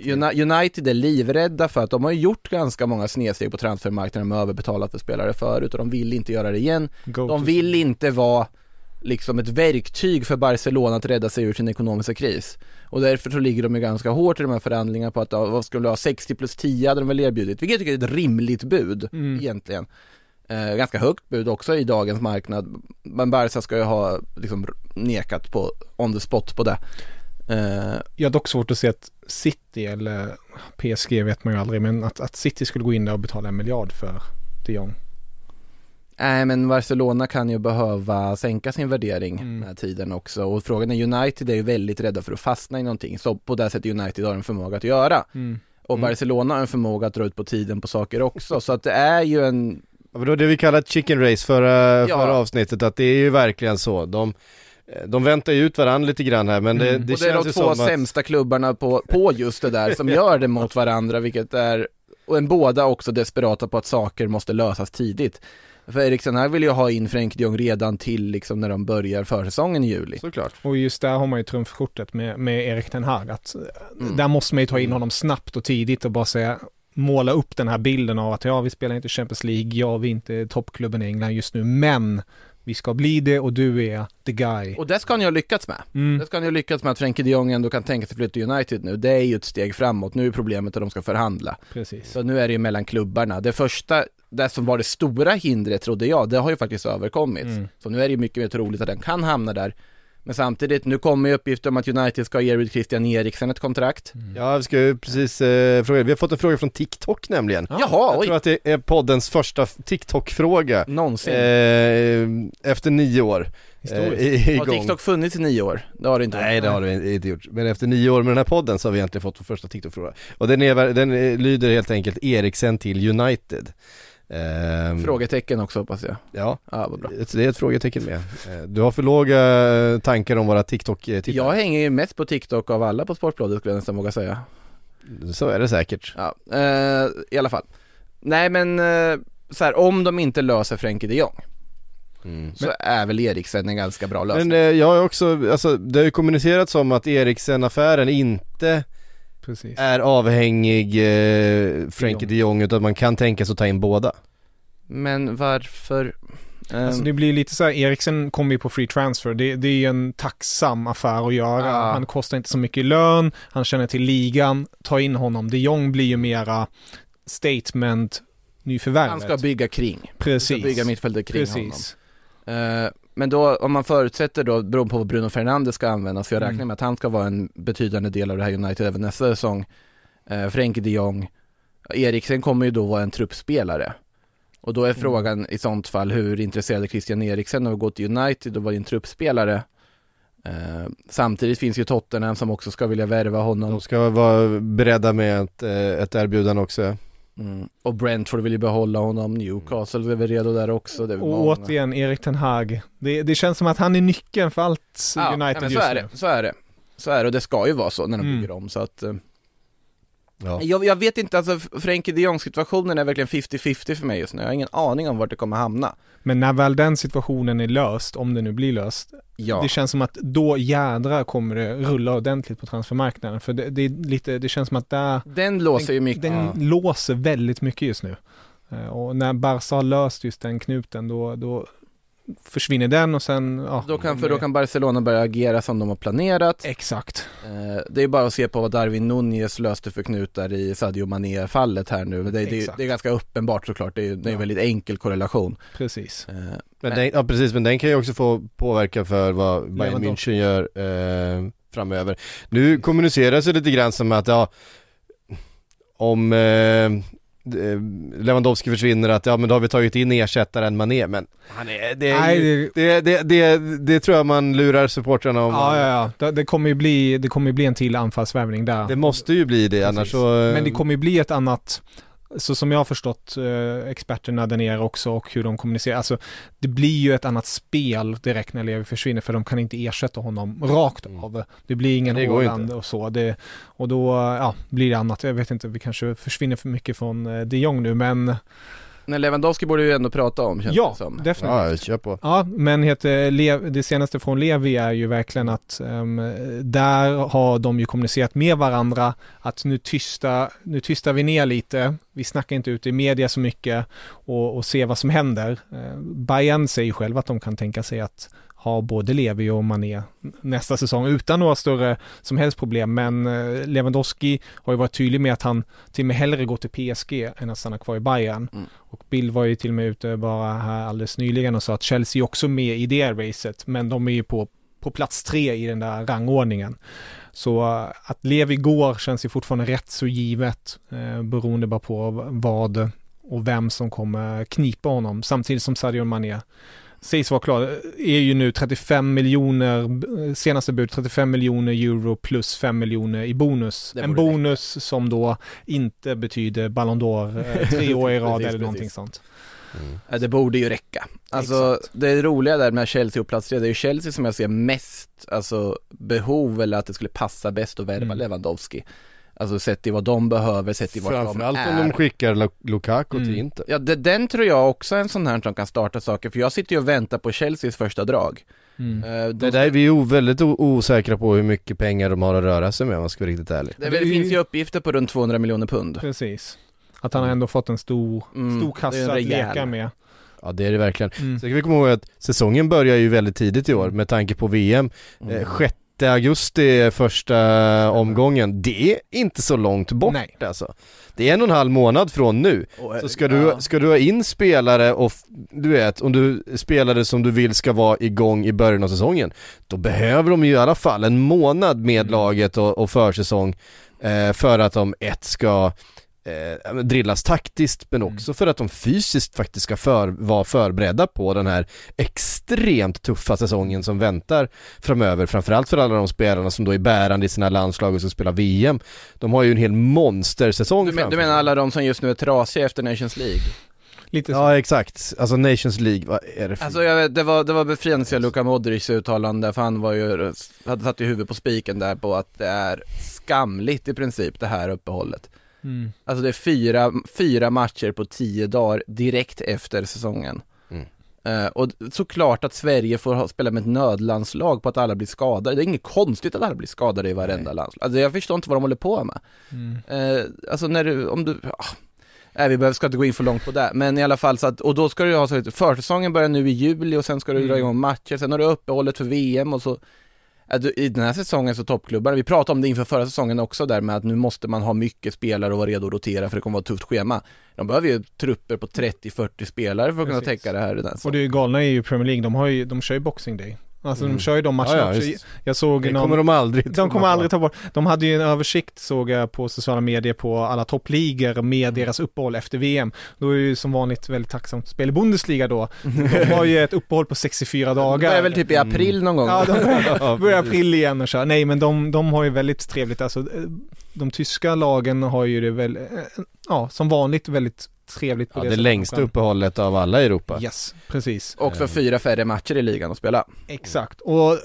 Uni- United är livrädda för att de har gjort ganska många snedsteg på transfermarknaden med överbetalat för spelare förut och de vill inte göra det igen. Go De vill inte vara liksom ett verktyg för Barcelona att rädda sig ur sin ekonomiska kris. Och därför så ligger de ju ganska hårt i de här förhandlingarna på att ja, vad skulle de ha, 60 plus 10 hade de väl erbjudit, vilket jag tycker är ett rimligt bud Mm. egentligen. Eh, ganska högt bud också i dagens marknad, men Barca ska ju ha liksom nekat på on the spot på det. Eh, Jag har dock svårt att se att City eller PSG vet man ju aldrig, men att, att City skulle gå in där och betala en miljard för de Jong. Nej men Barcelona kan ju behöva sänka sin värdering Mm. här tiden också och frågan är United är ju väldigt rädda för att fastna i någonting så på det sättet United har en förmåga att göra Mm. och Barcelona har en förmåga att dra ut på tiden på saker också så att det är ju en Ja, men det det vi kallade chicken race förra, Ja. förra avsnittet, att det är ju verkligen så. De, eh, de väntar ju ut varandra lite grann här men det, Mm. det och det är känns de ju två som att... sämsta klubbarna på, på just det där som gör det mot varandra vilket är och en båda också desperata på att saker måste lösas tidigt. För Eriksen här vill ju ha in Frenkie de Jong redan till liksom när de börjar försäsongen i juli. Såklart. Och just där har man ju trumfkortet med, med Erik Ten Hag. Att, eh, Mm. Där måste man ju ta in honom snabbt och tidigt och bara säga måla upp den här bilden av att ja, vi spelar inte Champions League, ja, vi är inte toppklubben i England just nu, men vi ska bli det och du är the guy. Och det ska han ju ha lyckats med. Mm. Det ska han ju lyckats med att Frenkie de Jong ändå kan tänka sig flytta till United nu. Det är ju ett steg framåt. Nu är problemet att de ska förhandla. Precis. Så nu är det ju mellan klubbarna. Det första, det som var det stora hindret trodde jag, det har ju faktiskt överkommits. Mm. Så nu är det ju mycket mer troligt att den kan hamna där. Men samtidigt, nu kommer ju uppgifter om att United ska erbjuda Christian Eriksen ett kontrakt. Ja, vi ska ju precis eh, fråga, vi har fått en fråga från TikTok nämligen. Jaha, Jag oj! tror att det är poddens första TikTok-fråga. Någonsin. Eh, efter nio år. Eh, i- har igång. TikTok funnits i nio år? Det har det inte Nej det har det inte gjort, men efter nio år med den här podden så har vi egentligen fått vår första TikTok-fråga. Och den, är, den eh, lyder helt enkelt Eriksen till United. Ehm, Frågetecken också hoppas jag. Ja, Ja, vad bra. det är ett frågetecken med. Eh, Du har för låga eh, tankar om våra TikTok-tittare. Jag hänger ju mest på TikTok av alla på Sportbladet skulle jag nästan våga säga. Så är det säkert. Ja, eh, i alla fall. Nej men, eh, så här, om de inte löser Frenkie de Jong Mm. så är väl Eriksen en ganska bra lösning. Men eh, jag har också, alltså det har ju kommunicerats om att Eriksen-affären inte Precis. är avhängig eh, Frankie de Jong utan man kan tänka sig att ta in båda. Men varför? eh, Alltså det blir lite så här, Eriksen kommer ju på free transfer. Det, det är ju en tacksam affär att göra. Ja. Han kostar inte så mycket lön, han känner till ligan, ta in honom. De Jong blir ju mera statement nyförvärvet. han ska bygga kring. Han ska Precis. bygga mittfältet kring honom. Precis. Eh, men då, om man förutsätter då, beroende på vad Bruno Fernandes ska användas, för jag räknar Mm. med att han ska vara en betydande del av det här United även nästa säsong. Uh, Frenkie de Jong, Eriksen kommer ju då vara en truppspelare. Och då är Mm. frågan i sånt fall, hur intresserad är Christian Eriksen av att gå till United och vara en truppspelare? Eh, samtidigt finns ju Tottenham som också ska vilja värva honom. De ska vara beredda med ett, eh, ett erbjudande också. Mm. Och Brentford vill ju behålla honom, Newcastle är väl redo där också. Det Och många. återigen, Erik Ten Hag. Det, det känns som att han är nyckeln för allt Ja, United ja, men så just är nu. det, så är det. Så är det och det ska ju vara så när de Mm. bygger om så att eh, Ja. jag, jag vet inte, alltså Frenkie de Jong situationen är verkligen 50-50 för mig just nu. Jag har ingen aning om vart det kommer hamna. Men när väl den situationen är löst, om det nu blir löst, Ja. det känns som att då jädrar kommer det rulla ordentligt på transfermarknaden. För det, det är lite, det känns som att där, Den låser ju mycket. den Ja. låser väldigt mycket just nu. Eh, Och när Barca har löst just den knuten, då, då försvinner den och sen, ja. Då kan, för då kan Barcelona börja agera som de har planerat. Exakt. Eh, Det är bara att se på vad Darwin Nunez löste för knutar i Sadio Mané-fallet här nu. Det, det, Exakt. det är ganska uppenbart såklart, det är, det är en Ja. väldigt enkel korrelation. Precis. Eh, Men men- den, ja precis, men den kan ju också få påverka för vad Bayern. München gör eh, framöver. Nu kommuniceras det lite grann som att ja, om eh, Lewandowski försvinner att ja men då har vi tagit in ersättaren Mané men han är, det, är Nej, ju, det, det, det, det, tror jag man lurar supportrarna om. ja, ja, ja. Det, kommer ju bli, det kommer bli en till anfallsvärvning där. Det måste ju bli det annars Precis. så... eh, Men det kommer ju bli ett annat, så som jag har förstått eh, experterna där nere också och hur de kommunicerar, alltså det blir ju ett annat spel direkt när Levi försvinner för de kan inte ersätta honom rakt av. Det blir ingen Mm. Det Haaland och så. Det, och då, ja, blir det annat. Jag vet inte, vi kanske försvinner för mycket från eh, de Jong nu, men Men Lewandowski borde ju ändå prata om känns ja, det som. definitivt. Ja, kör på. Ja, men heter Lev, det senaste från Levi är ju verkligen att ehm, där har de ju kommunicerat med varandra att nu tysta, nu tystar vi ner lite, vi snackar inte ut i media så mycket och, och ser vad som händer. Eh, Bayern säger själv att de kan tänka sig att ha både Levi och Mané nästa säsong utan några större som helst problem. Men eh, Lewandowski har ju varit tydlig med att han till och med hellre går till PSG än att stanna kvar i Bayern. Mm. Och Bill var ju till och med ute bara här alldeles nyligen och sa att Chelsea är också med i det racet, men de är ju på, på plats tre i den där rangordningen. Så eh, att Levi går känns ju fortfarande rätt så givet, eh, beroende bara på vad och vem som kommer knipa honom, samtidigt som Sadio Mané sägs vara klar, är ju nu 35 miljoner, senaste bud 35 miljoner euro plus 5 miljoner i bonus. En bonus som då inte betyder Ballon d'Or eh, tre år i rad Precis, eller någonting precis. sånt. Ja, det borde ju räcka. Alltså Exakt. det roliga där med Chelsea och plats tre, det är ju Chelsea som jag ser mest, alltså behov eller att det skulle passa bäst att värva Mm. Lewandowski. Alltså sett i vad de behöver, sett i vad de Framförallt är. om de skickar Lu- Lukaku till Mm. Inter. Ja, det, den tror jag också är en sån här som kan starta saker, för jag sitter ju och väntar på Chelseas första drag. Mm. Eh, de- Det där är vi ju väldigt osäkra på hur mycket pengar de har att röra sig med om man ska vara riktigt ärlig. det, det finns ju uppgifter på runt 200 miljoner pund. Precis. Att han har ändå fått en stor, Mm, stor kassa en att leka med. Ja det är det verkligen. Mm. Sen kan vi komma ihåg att säsongen börjar ju väldigt tidigt i år med tanke på VM. Mm. Eh, 6 augusti är första omgången. Det är inte så långt bort Nej. alltså. Det är en och en halv månad från nu. Så ska du, ska du ha in spelare och du vet, om du spelare som du vill ska vara igång i början av säsongen, då behöver de ju i alla fall en månad med Mm. laget och, och försäsong eh, för att de ett ska eh, drillas taktiskt men Mm. också för att de fysiskt faktiskt ska för, vara förberedda på den här extremt tuffa säsongen som väntar framöver, framförallt för alla de spelarna som då är bärande i sina landslag och ska spela VM. De har ju en hel monstersäsong du, men, du menar alla de som just nu är trasiga efter Nations League? Ja exakt, alltså Nations League, vad är det för... Alltså jag vet, det var, det var befriande att Luka Modrics uttalande, för han var ju, hade satt i huvudet på spiken där på att det är skamligt i princip det här uppehållet. Mm. Alltså det är fyra, fyra matcher på tio dagar direkt efter säsongen. Mm. Eh, och såklart att Sverige får spela med ett nödlandslag på att alla blir skadade. Det är inget konstigt att alla blir skadade i varenda landslag. Alltså jag förstår inte vad de håller på med. Mm. Eh, alltså när du, om du, ah, nej vi behöver, ska inte gå in för långt på det, men i alla fall så att, och då ska du ha så att försäsongen börjar nu i juli och sen ska du dra Mm. igång matcher, sen har du uppehållet för VM och så du, I den här säsongen så toppklubbarna, vi pratade om det inför förra säsongen också där med att nu måste man ha mycket spelare och vara redo att rotera för det kommer vara ett tufft schema. De behöver ju trupper på 30-40 spelare för att kunna Precis. täcka det här den Och det galna är ju Premier League, de har ju, de kör ju Boxing Day. Alltså Mm. de kör ju de matcherna Ja, ja. Jag såg Det någon... kommer de aldrig De kommer aldrig ta bort. De hade ju en översikt såg jag på sociala medier på alla toppligor med deras uppehåll efter VM. Då är det ju som vanligt väldigt tacksamt att spela i Bundesliga då. De har ju ett uppehåll på 64 Det dagar. är väl typ i april någon gång. Ja, de börjar, Ja, börjar april igen och köra. Nej, men de, de har ju väldigt trevligt. Alltså, eh, de tyska lagen har ju det väl, eh, ja, som vanligt väldigt trevligt på Ja, det det längsta uppehållet av alla i Europa. Yes, precis. Också fyra färre matcher i ligan att spela. Exakt. Och eh,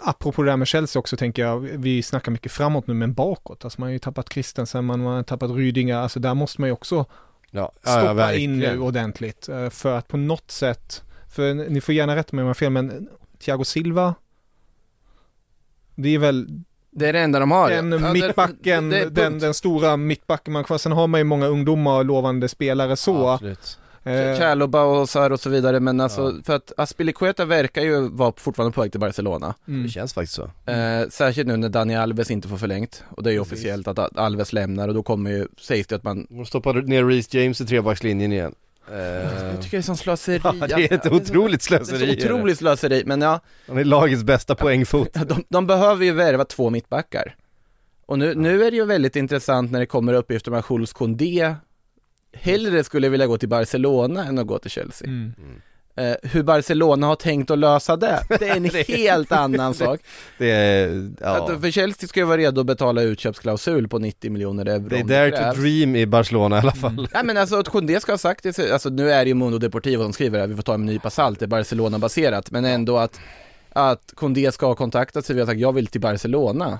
apropå det här med Chelsea också tänker jag, vi snackar mycket framåt nu men bakåt. Alltså man har ju tappat Christensen, man har tappat Rydinger, alltså där måste man ju också Ja, stoppa ja, in nu ordentligt. eh, För att på något sätt, för ni får gärna rätta mig om jag har fel, men Thiago Silva, det är väl Det är det enda de har. den Ja, det- mittbacken, det är den, den stora mittbacken man har kvar. Sen har man ju många ungdomar och lovande spelare så. Absolut. Eh, Chaloba och Sar och så vidare, men alltså Ja. för att Aspilicueta verkar ju vara fortfarande på väg till Barcelona. mm. Det känns faktiskt så. Eh, särskilt nu när Dani Alves inte får förlängt. Och det är ju officiellt att Alves lämnar och då kommer ju, sägs det att man De stoppar ner Reece James i trebackslinjen igen. Eh, Jag tycker det är som slöseri. Ja, det är ett otroligt slöseri, Det är så otroligt slöseri, men ja, Han är lagets bästa poängfot. de, de behöver ju värva två mittbackar. Och nu, nu är det ju väldigt intressant när det kommer uppgifter om att Jules Koundé hellre skulle vilja gå till Barcelona än att gå till Chelsea. Mm. Eh, hur Barcelona har tänkt att lösa det, det är en helt annan sak. Det är, ja. Att, för Chelsea ska ju vara redo att betala utköpsklausul på 90 miljoner euro. They det dare to dream i Barcelona i alla fall. Nej men alltså att Koundé ska ha sagt det, alltså nu är det ju Mundo Deportivo som skriver det här, vi får ta en nypa salt, det är Barcelona-baserat, men ändå att, att Koundé ska ha kontaktat Sevilla och sagt jag vill till Barcelona.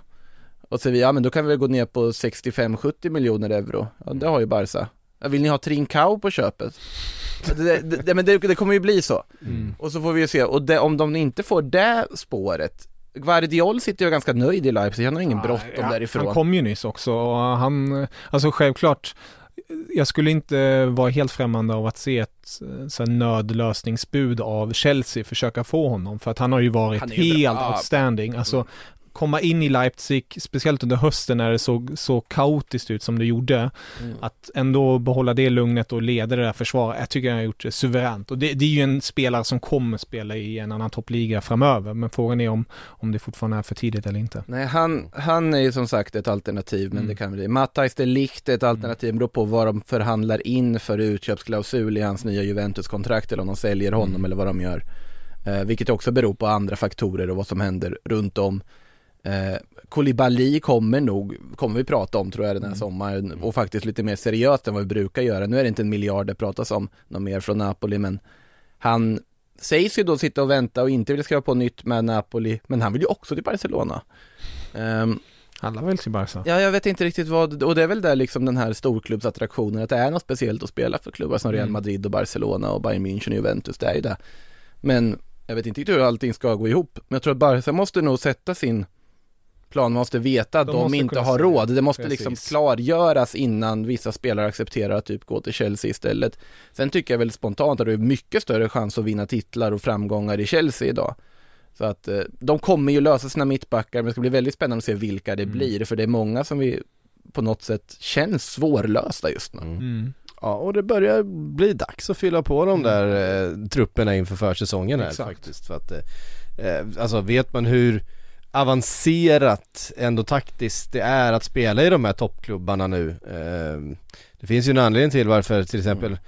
Och Sevilla, ja men då kan vi gå ner på 65-70 miljoner euro. Ja det har ju Barca. Vill ni ha Trincao på köpet? Det, det, men det, det kommer ju bli så. Mm. Och så får vi ju se, och det, om de inte får det spåret, Guardiol sitter ju ganska nöjd i Leipzig, han har ingen bråttom Ja, därifrån. Han kom ju nyss också och han, alltså självklart, jag skulle inte vara helt främmande av att se ett så nödlösningsbud av Chelsea försöka få honom för att han har ju varit ju bra. helt Ja. outstanding. Alltså komma in i Leipzig, speciellt under hösten när det såg så kaotiskt ut som det gjorde, Mm. att ändå behålla det lugnet och leda det där försvaret, jag tycker han har gjort det suveränt. Och det, det är ju en spelare som kommer spela i en annan toppliga framöver, men frågan är om, om det fortfarande är för tidigt eller inte. Nej, han, han är ju som sagt ett alternativ, men Mm. det kan bli. Matthijs de Ligt är ett alternativ, det beror på vad de förhandlar in för utköpsklausul i hans nya Juventus-kontrakt eller om de säljer honom Mm. eller vad de gör. Eh, vilket också beror på andra faktorer och vad som händer runt om. Eh, Koulibaly kommer nog, kommer vi prata om tror jag den här Mm. sommaren och faktiskt lite mer seriöst än vad vi brukar göra. Nu är det inte en miljard det pratas om, något mer från Napoli, men han sägs ju då sitta och vänta och inte vilja skriva på nytt med Napoli, men han vill ju också till Barcelona. Ehm, Alla väl till Barca? Ja, jag vet inte riktigt vad, och det är väl där liksom den här storklubbsattraktionen, att det är något speciellt att spela för klubbar som Real Mm. Madrid och Barcelona och Bayern München och Juventus, det är ju det. Men jag vet inte riktigt hur allting ska gå ihop, men jag tror att Barca måste nog sätta sin plan, man måste veta att De de, inte har råd, det måste Precis. liksom klargöras innan vissa spelare accepterar att typ gå till Chelsea istället. Sen tycker jag väl spontant att det är mycket större chans att vinna titlar och framgångar i Chelsea idag. Så att eh, de kommer ju lösa sina mittbackar, men det ska bli väldigt spännande att se vilka det Mm. blir, för det är många som vi på något sätt känns svårlösta just nu. Mm. Ja, och det börjar bli dags att fylla på de där eh, trupperna inför försäsongen här Exakt. faktiskt. För att, eh, eh, alltså vet man hur avancerat ändå taktiskt det är att spela i de här toppklubbarna nu. Eh, det finns ju en anledning till varför till exempel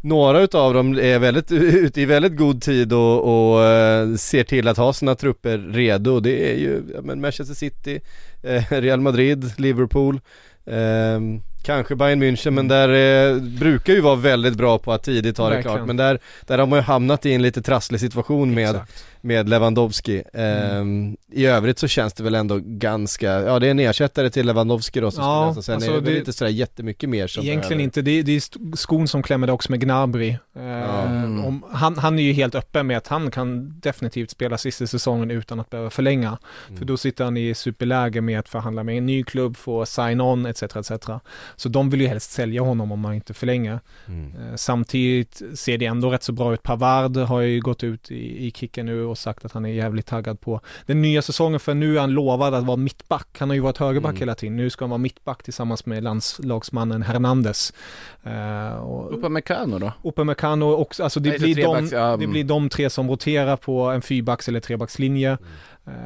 några utav dem är väldigt, ute i väldigt god tid och, och eh, ser till att ha sina trupper redo. Det är ju men Manchester City, eh, Real Madrid, Liverpool, eh, kanske Bayern München men där eh, brukar ju vara väldigt bra på att tidigt ha det klart. Men där, där har man ju hamnat i en lite trasslig situation med, Exakt. med Lewandowski. Ehm, I övrigt så känns det väl ändå ganska, ja det är en ersättare till Lewandowski då som Ja, ska läsa. Sen alltså är det det- inte sådär jättemycket mer som Egentligen behöver. inte, det, det är skon som klämmer det också med Gnabry. Eh, Mm. om, han, han är ju helt öppen med att han kan definitivt spela sista säsongen utan att behöva förlänga. Mm. För då sitter han i superläge med att förhandla med en ny klubb, få sign-on etc. etc. Så de vill ju helst sälja honom om man inte förlänger. Mm. Eh, Samtidigt ser det ändå rätt så bra ut. Pavard har ju gått ut i, i kicken nu och sagt att han är jävligt taggad på den nya säsongen för nu är han lovad att vara mittback. Han har ju varit högerback Mm. hela tiden. Nu ska han vara mittback tillsammans med landslagsmannen Hernandez. Uh, Upamecano då? Upamecano också, alltså det Nej, blir, de, ja, det mm. blir de tre som roterar på en fyrbacks eller trebackslinje. Eh,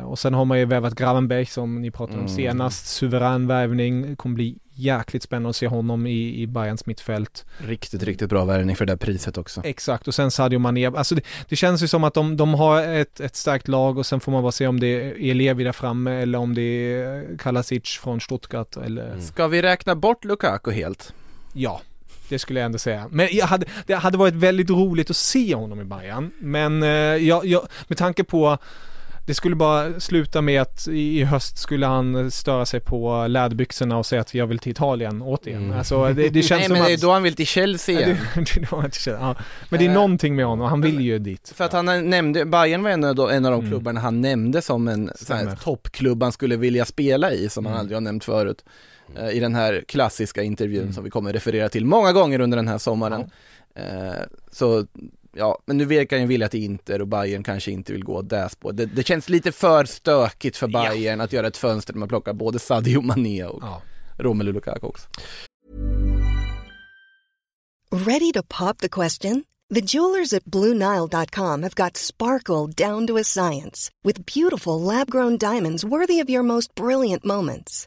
och sen har man ju vävat Gravenberg som ni pratade om Mm. senast. Suverän värvning, kommer bli jäkligt spännande att se honom i, i Bayerns mittfält. Riktigt, riktigt bra värvning för det där priset också. Exakt, och sen Sadio Mané. Alltså det, det känns ju som att de, de har ett, ett starkt lag och sen får man bara se om det är Levi där framme eller om det är Kalasic från Stuttgart eller Ska vi räkna bort Lukaku helt? ja. Det skulle jag ändå säga. Men jag hade, det hade varit väldigt roligt att se honom i Bayern. Men eh, jag, jag, med tanke på det skulle bara sluta med att i höst skulle han störa sig på läderbyxorna och säga att jag vill till Italien återigen. Mm. Alltså det, det känns Nej som men det är att... då han vill till Chelsea Ja, igen. det, det, då han känner- ja. Men det är Eh, någonting med honom, han vill ju dit. För att han nämnde, Bayern var en av de, en av de Mm. klubbarna han nämnde som en toppklubb han skulle vilja spela i, som han Mm. aldrig har nämnt förut. Eh, I den här klassiska intervjun Mm. som vi kommer referera till många gånger under den här sommaren. Eh, så, ja, men nu verkar han ju vilja till Inter och Bayern kanske inte vill gå där spår. Det, det känns lite för stökigt för Ja. Bayern att göra ett fönster där man plockar både Sadio Mané och Ja. Romelu Lukaku också. Ready to pop the question? The jewelers at BlueNile.com have got sparkle down to a science with beautiful lab grown diamonds worthy of your most brilliant moments.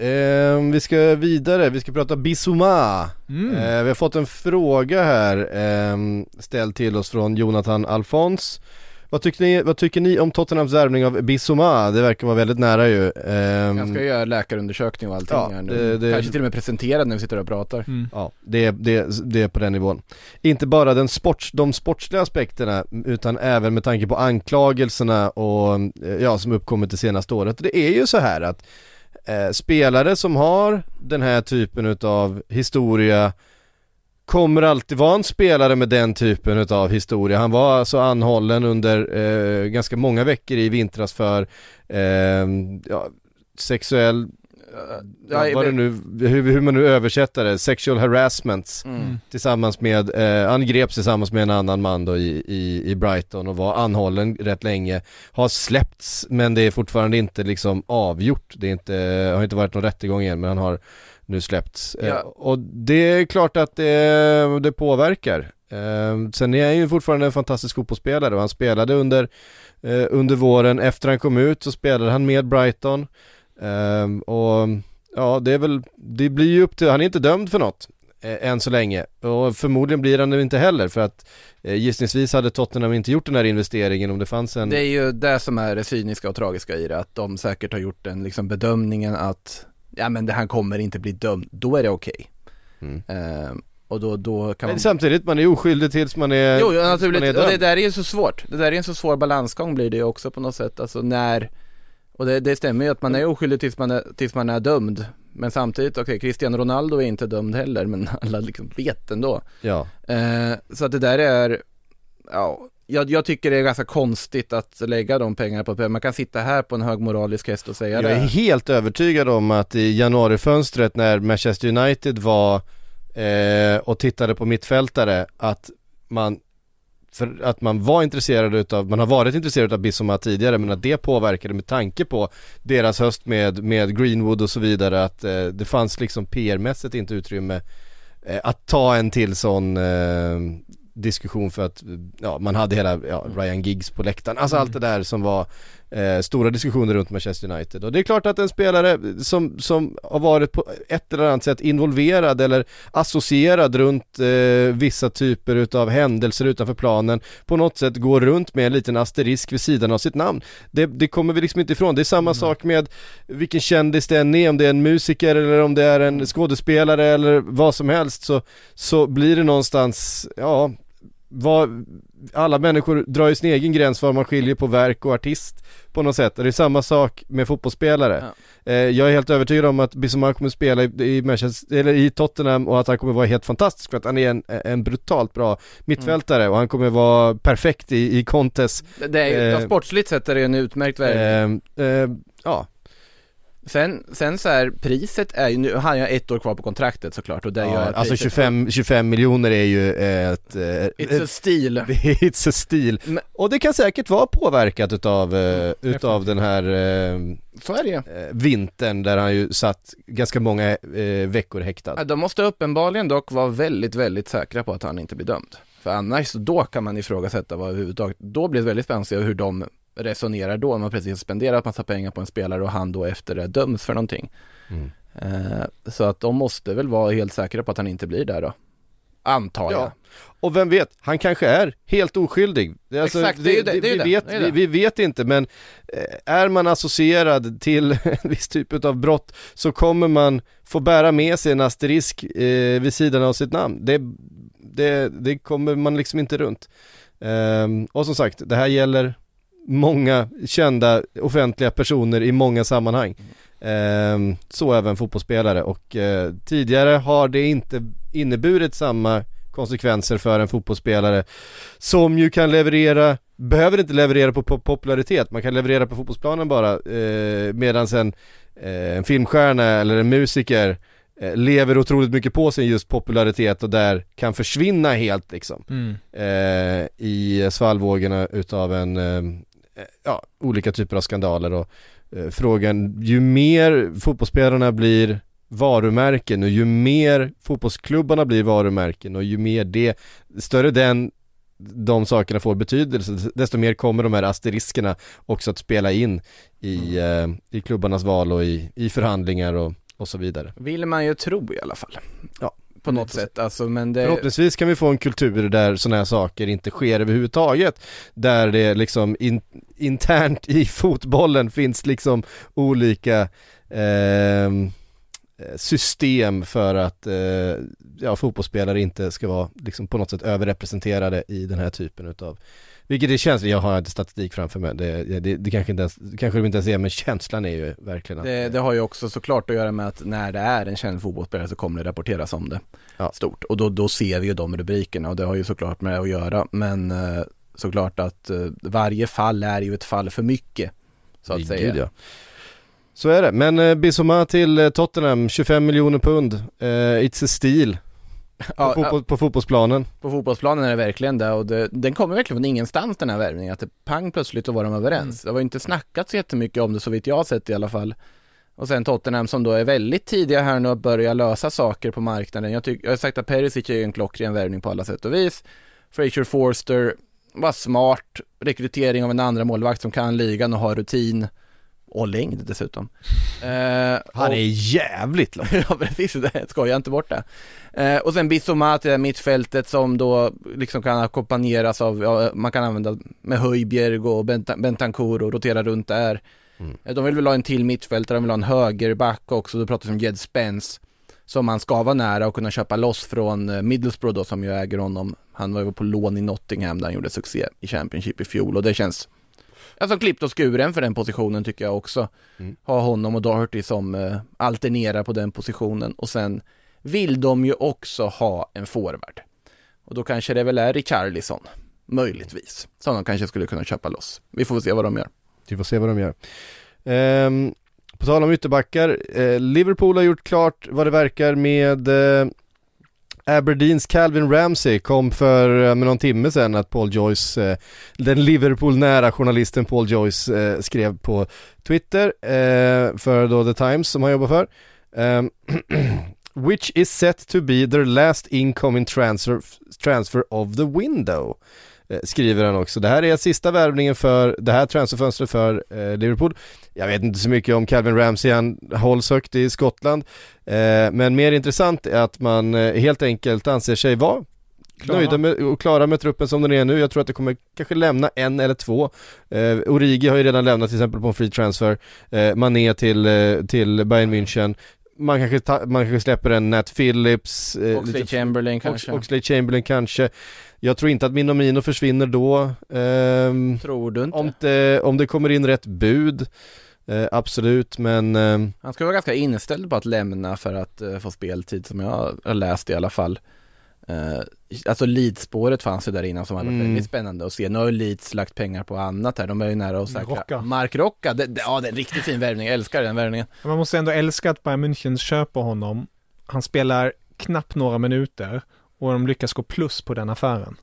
ehm, vi ska vidare, vi ska prata Bissouma. Mm. Eh, vi har fått en fråga här ehm, ställd till oss från Jonathan Alfons. Vad tycker ni, vad tycker ni om Tottenhams värvning av Bissouma? Det verkar vara väldigt nära ju. Ehm, Jag ska göra läkarundersökning och allting Ja, här nu. det- det- Kanske till och med presenterad när vi sitter och pratar. Mm. Ja, det, det, det är på den nivån. Inte bara den sports, de sportsliga aspekterna utan även med tanke på anklagelserna och eh, ja, som uppkommit det senaste året. Det är ju så här att eh, spelare som har den här typen utav historia kommer alltid vara en spelare med den typen utav historia. Han var alltså anhållen under eh, ganska många veckor i vintras för eh, ja, sexuell Ja, vad det nu, hur, hur man nu översätter det, sexual harassment Mm. tillsammans med, eh, han greps tillsammans med en annan man då i, i, i Brighton och var anhållen rätt länge. Har släppts men det är fortfarande inte liksom avgjort. Det är inte, har inte varit någon rättegång än men han har nu släppts. Eh, Ja. och det är klart att det, det påverkar. Eh, sen är han ju fortfarande en fantastisk fotbollsspelare och han spelade under, eh, under våren. Efter han kom ut så spelade han med Brighton. Ehm, och ja, det är väl, det blir ju upp till, han är inte dömd för något eh, än så länge. Och förmodligen blir han det inte heller för att eh, gissningsvis hade Tottenham inte gjort den här investeringen om det fanns en... Det är ju det som är det cyniska och tragiska i det, att de säkert har gjort den liksom bedömningen att ja men det här kommer inte bli dömd, då är det okej. Mm. Ehm, och då, då kan Men man... samtidigt, man är oskyldig tills man är... Jo, naturligt, man är och det där är ju så svårt. Det där är en så svår balansgång blir det ju också på något sätt, alltså när och det, det stämmer ju att man är oskyldig tills man är, tills man är dömd. Men samtidigt, okej, Cristiano Ronaldo är inte dömd heller men alla liksom vet ändå. Ja. eh, Så att det där är, ja jag, jag tycker det är ganska konstigt att lägga de pengarna på Man kan sitta här på en hög moralisk häst och säga Jag det. är helt övertygad om att i januarifönstret när Manchester United var eh, och tittade på mittfältare att man för att man var intresserad utav, man har varit intresserad av Bissoma tidigare men att det påverkade med tanke på deras höst med, med Greenwood och så vidare att eh, det fanns liksom PR-mässigt inte utrymme eh, att ta en till sån eh, diskussion för att ja, man hade hela ja, Ryan Giggs på läktaren, alltså allt det där som var eh, stora diskussioner runt Manchester United och det är klart att en spelare som, som har varit på ett eller annat sätt involverad eller associerad runt eh, vissa typer utav händelser utanför planen på något sätt går runt med en liten asterisk vid sidan av sitt namn. Det, det kommer vi liksom inte ifrån. Det är samma sak med vilken kändis det än är, om det är en musiker eller om det är en skådespelare eller vad som helst så, så blir det någonstans, ja, vad, alla människor drar ju sin egen gräns för vad man skiljer på verk och artist på något sätt. Och det är samma sak med fotbollsspelare. Eh, jag är helt övertygad om att Bissouma kommer spela i, Manchester, eller i Tottenham och att han kommer vara helt fantastisk för att han är en, en brutalt bra mittfältare och han kommer vara perfekt i, i Contes. Det är Eh, sportsligt sett är det en utmärkt värvning. Eh, eh, ja, Sen, sen så här, priset är ju, nu har jag ett år kvar på kontraktet såklart och det gör ja att alltså priset- 25, 25 miljoner är ju ett... eh, It's a steal. It's a steal. Men- Och det kan säkert vara påverkat utav, eh, utav definitivt. den här eh, Så är det vintern där han ju satt ganska många veckor häktad. Ja, de måste uppenbarligen dock vara väldigt, väldigt säkra på att han inte blir dömd. För annars, då kan man ifrågasätta vad överhuvudtaget, då blir det väldigt spännande hur de resonerar då, om man precis har spenderat massa pengar på en spelare och han då efter det döms för någonting. Mm. Eh, så att de måste väl vara helt säkra på att han inte blir där då. Antar jag. Ja. Och vem vet, han kanske är helt oskyldig. Är Exakt, det är ju det, det är vi, det, vet, är vi, vi vet inte men eh, är man associerad till en viss typ av brott så kommer man få bära med sig en asterisk eh, vid sidan av sitt namn. Det, det, det kommer man liksom inte runt. Ehm, och som sagt, det här gäller många kända offentliga personer i många sammanhang. Ehm, så även fotbollsspelare och eh, tidigare har det inte inneburit samma konsekvenser för en fotbollsspelare som ju kan leverera, behöver inte leverera på, på popularitet, man kan leverera på fotbollsplanen bara eh, medan en, eh, en filmstjärna eller en musiker eh, lever otroligt mycket på sin just popularitet och där kan försvinna helt liksom Mm. eh, i svallvågorna utav en, eh, ja, olika typer av skandaler och eh, frågan, ju mer fotbollsspelarna blir varumärken och ju mer fotbollsklubbarna blir varumärken och ju mer det, större den de sakerna får betydelse, desto mer kommer de här asteriskerna också att spela in i, eh, i klubbarnas val och i, i förhandlingar och, och så vidare. Vill man ju tro i alla fall. Ja. På något sätt, alltså men det... Förhoppningsvis kan vi få en kultur där sådana här saker inte sker överhuvudtaget. Där det liksom in, internt i fotbollen finns liksom olika ehm, system för att eh, ja, fotbollsspelare inte ska vara liksom på något sätt överrepresenterade i den här typen utav vilket det känns, jag har inte statistik framför mig, det, det, det kanske inte ens, kanske de inte ens är men känslan är ju verkligen att Det, det har ju också såklart att göra med att när det är en känd fotbollsspelare så kommer det rapporteras om det Ja. stort. Och då, då ser vi ju de rubrikerna och det har ju såklart med det att göra. Men eh, såklart att eh, varje fall är ju ett fall för mycket. Så att Gud, säga. ja. Så är det, men eh, Bissouma till Tottenham, 25 miljoner pund, eh, it's a steal Ja, på, fotboll, på fotbollsplanen. På fotbollsplanen är det verkligen det och det, den kommer verkligen från ingenstans den här värvningen. Att det pang plötsligt så var de överens. Det var ju inte snackat så jättemycket om det så vitt jag har sett i alla fall. Och sen Tottenham som då är väldigt tidiga här nu att börja lösa saker på marknaden. Jag, tycker, jag har sagt att Perisic är en klockren värvning på alla sätt och vis. Fraser Forster var smart, rekrytering av en andra målvakt som kan ligan och har rutin. Och längd dessutom. Eh, Han och- är jävligt lång. ja precis, det skojar inte bort det. Eh, och sen Bissouma till det mittfältet som då liksom kan ackompanjeras av, ja, man kan använda med Höjbjerg och Benta- Bentancur och rotera runt där. Mm. Eh, De vill väl ha en till mittfältare, de vill ha en högerback också, då pratar vi om Jed Spence. Som man ska vara nära och kunna köpa loss från eh, Middlesbrough då som ju äger honom. Han var ju på lån i Nottingham där han gjorde succé i Championship i fjol och det känns Alltså klippt och skuren för den positionen tycker jag också. Mm. Ha honom och Doherty som eh, alternerar på den positionen och sen vill de ju också ha en forward. Och då kanske det väl är Richarlison, möjligtvis, som de kanske skulle kunna köpa loss. Vi får se vad de gör. Vi får se vad de gör. Ehm, på tal om ytterbackar, eh, Liverpool har gjort klart vad det verkar med eh, Aberdeens Calvin Ramsey kom för eh, med någon timme sedan att Paul Joyce, eh, den Liverpool-nära journalisten Paul Joyce eh, skrev på Twitter eh, för då The Times som han jobbar för. Ehm, Which is set to be their last incoming transfer, transfer of the window eh, skriver han också. Det här är sista värvningen för det här transferfönstret för eh, Liverpool. Jag vet inte så mycket om Calvin Ramsey, han hålls högt i Skottland. Eh, men mer intressant är att man eh, helt enkelt anser sig vara Klara. nöjda med, och klara med truppen som den är nu. Jag tror att det kommer kanske lämna en eller två. Eh, Origi har ju redan lämnat till exempel på en free transfer. Eh, Mané till, till Bayern München. Man kanske, ta, man kanske släpper en Nat Phillips eh, Oxlade Chamberlain kanske. Oxlade Chamberlain kanske Jag tror inte att Minomino försvinner då ehm, Tror du inte? om, det, om det kommer in rätt bud eh, Absolut men ehm, Han ska vara ganska inställd på att lämna för att eh, få speltid som jag har läst i alla fall. Eh, alltså Leeds-spåret fanns ju där innan som hade varit Mm. väldigt spännande att se. Nu har ju Leeds lagt pengar på annat här. De är ju nära att säkra. Rocca. Mark Rocca, det, det, ja det är en riktigt fin värvning. Jag älskar den värvningen. Man måste ändå älska att Bayern München köper honom. Han spelar knappt några minuter och de lyckas gå plus på den affären.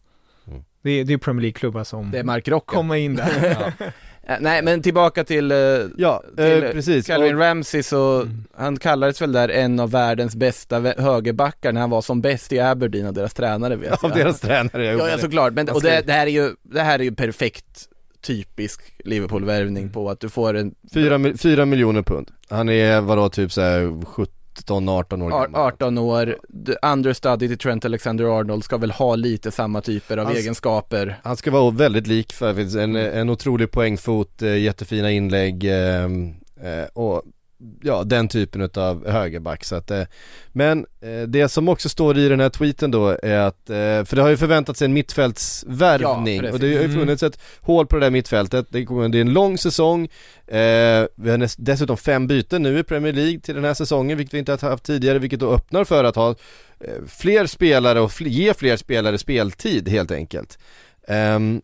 Mm. Det är, det är Premier League-klubbar som Det är Mark kommer in där. Eh, nej men tillbaka till, eh, Ja, till eh, precis. Calvin Och- Ramsey så, Mm. han kallades väl där en av världens bästa högerbackar när han var som bäst i Aberdeen av deras tränare vet Av jag. deras tränare, jag Ja, ja såklart, men och det, det här är ju, det här är ju perfekt typisk Liverpool-värvning på att du får en Fyra, mil- fyra miljoner pund. Han är vadå typ såhär 17-18 år gammal. 18 år, understudy till Trent Alexander-Arnold ska väl ha lite samma typer av Hans- egenskaper. Han ska vara väldigt lik för en, en otrolig poängfot, eh, jättefina inlägg ehm, eh, och ja, den typen av högerback så att, eh, Men eh, det som också står i den här tweeten då är att, eh, för det har ju förväntats en mittfältsvärvning Ja, och det har ju Mm. funnits ett hål på det där mittfältet, det, kommer, det är en lång säsong eh, Vi har dessutom fem byten nu i Premier League till den här säsongen vilket vi inte har haft tidigare vilket då öppnar för att ha fler spelare och fl- ge fler spelare speltid helt enkelt Ehm,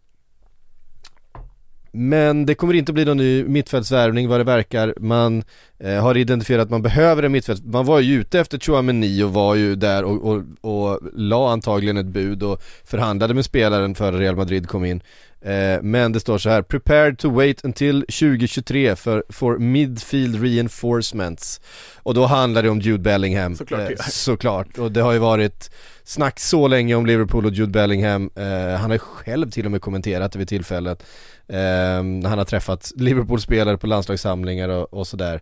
men det kommer inte bli någon ny mittfältsvärvning vad det verkar. Man har identifierat att man behöver en mittfälts... Man var ju ute efter Chouameni och var ju där och, och, och la antagligen ett bud och förhandlade med spelaren före Real Madrid kom in. Eh, men det står så här, prepared to wait until 2023 för, for midfield reinforcements. Och då handlar det om Jude Bellingham. Såklart eh, såklart. Och det har ju varit snack så länge om Liverpool och Jude Bellingham. Eh, han har ju själv till och med kommenterat det vid tillfället. Eh, han har träffat Liverpool-spelare på landslagssamlingar och, och sådär.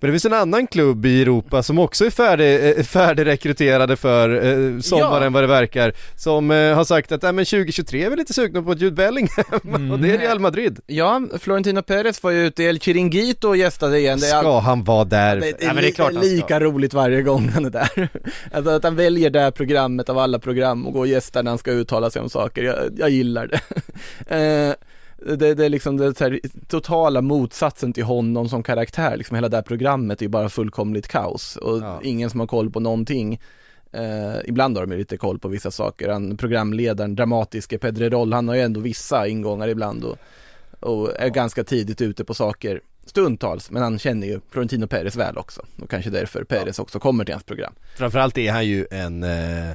Men det finns en annan klubb i Europa som också är färdig, eh, färdigrekryterade för eh, sommaren Ja. vad det verkar. Som eh, har sagt att äh, men 2023 är vi lite sugna på Jude Bellingham och det är Real Madrid. Ja, Florentino Perez var ju ute i El Chiringuito och gästade igen. Det är Ska han vara där? Det, ja, men det är klart han ska. lika roligt varje gång han är där. Alltså att han väljer det här programmet av alla program och går och gästar när han ska uttala sig om saker. Jag, jag gillar det. Det, det är liksom det så här, totala motsatsen till honom som karaktär. Liksom hela det här programmet är ju bara fullkomligt kaos och Ja. ingen som har koll på någonting. Eh, ibland har de ju lite koll på vissa saker. Han, programledaren, dramatiske Pedrerol, han har ju ändå vissa ingångar ibland och, och är ganska tidigt ute på saker stundtals, men han känner ju Florentino Perez väl också och kanske därför Perez också kommer till hans program. Framförallt är han ju en eh,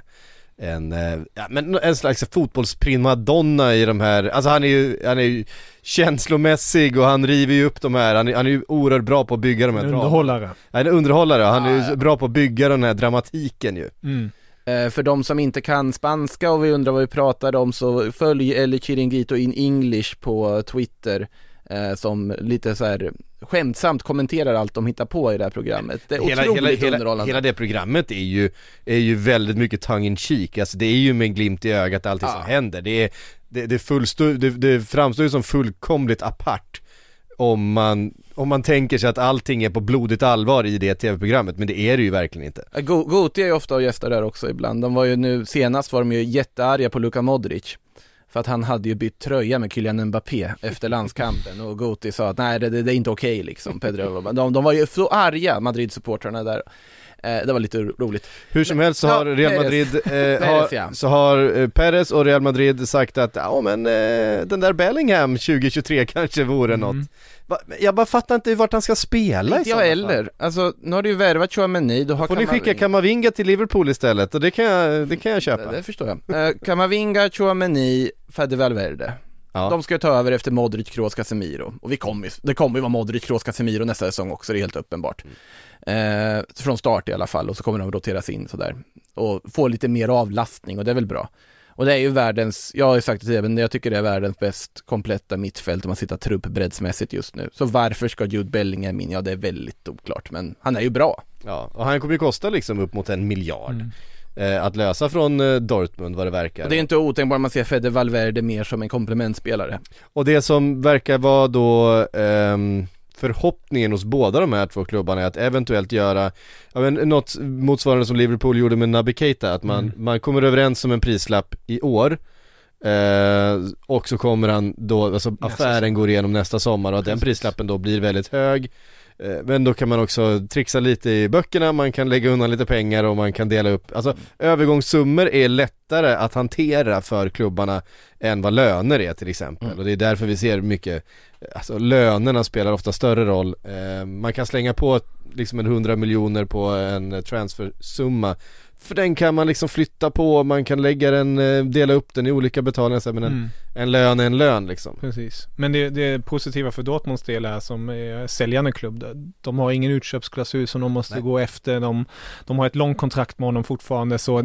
en, eh, ja, men en slags fotbollsprimadonna i de här, alltså han är ju, han är ju känslomässig och han river ju upp de här, han är, han är ju oerhört bra på att bygga de här. Underhållare. Han är en underhållare, han är ju Ja, ja. bra på att bygga den här dramatiken ju. Mm. Eh, för de som inte kan spanska och vi undrar vad vi pratar om så följ El Chiringuito in English på Twitter eh, som lite så här skämtsamt kommenterar allt de hittar på i det här programmet. Det är Hela, otroligt hela, underhållande. hela det programmet är ju, är ju väldigt mycket tongue in cheek, alltså det är ju med en glimt i ögat allting Ja. som händer. Det, är, det, det, fullstå, det, det framstår ju som fullkomligt apart om man, om man tänker sig att allting är på blodigt allvar i det tv-programmet, men det är det ju verkligen inte. Go- Goti är ju ofta och gästar där också ibland. De var ju nu, senast var de ju jättearga på Luka Modric. För att han hade ju bytt tröja med Kylian Mbappé efter landskampen och Goti sa att nej det, det, det är inte okej liksom, Pedro. De, de var ju så arga, Madrid-supportrarna där. Eh, det var lite ro- roligt. Hur som helst så Ja, har Real. Madrid, eh, har, ja. så har eh, Perez och Real Madrid sagt att ja men eh, den där Bellingham 2023 kanske vore Mm. något. Jag bara fattar inte vart han ska spela i Inte jag heller. Alltså, nu har du ju värvat Chouameni, du har Får ni skicka Kamavinga- till Liverpool istället och det kan jag, det kan jag köpa. Det, det förstår jag. Eh, Kamavinga, Chouameni, Fede Valverde. Ja. De ska ju ta över efter Modric, Kroos, Casemiro. Och vi kommer det kommer ju vara Modric, Kroos, Casemiro nästa säsong också, det är helt uppenbart. Eh, från start i alla fall, och så kommer de roteras in sådär. Och få lite mer avlastning, och det är väl bra. Och det är ju världens, jag har ju sagt det tidigare, men jag tycker det är världens bäst kompletta mittfält om man sitter truppbreddsmässigt just nu. Så varför ska Jude Bellingham in? Ja, det är väldigt oklart, men han är ju bra. Ja, och han kommer ju kosta liksom upp mot en miljard. Mm. Eh, att lösa från eh, Dortmund vad det verkar. Och det är inte otänkbart man ser Fede Valverde mer som en komplementspelare. Och det som verkar vara då ehm, förhoppningen hos båda de här två klubbarna är att eventuellt göra, ja men något motsvarande som Liverpool gjorde med Naby Keita, att man, Mm. man kommer överens om en prislapp i år eh, och så kommer han då, alltså affären går igenom nästa sommar och att den prislappen då blir väldigt hög Men då kan man också trixa lite i böckerna, man kan lägga undan lite pengar och man kan dela upp, alltså övergångssummor är lättare att hantera för klubbarna än vad löner är till exempel Mm. och det är därför vi ser mycket, alltså lönerna spelar ofta större roll. Eh, man kan slänga på liksom en 100 miljoner på en transfersumma för den kan man liksom flytta på, man kan lägga den, eh, dela upp den i olika betalningar så men en, Mm. en lön är en lön liksom. Precis. Men det, det positiva för Dortmunds del är som är säljande klubb. De har ingen utköpsklausul som de måste Nej. gå efter. De, de har ett långt kontrakt med honom fortfarande. Så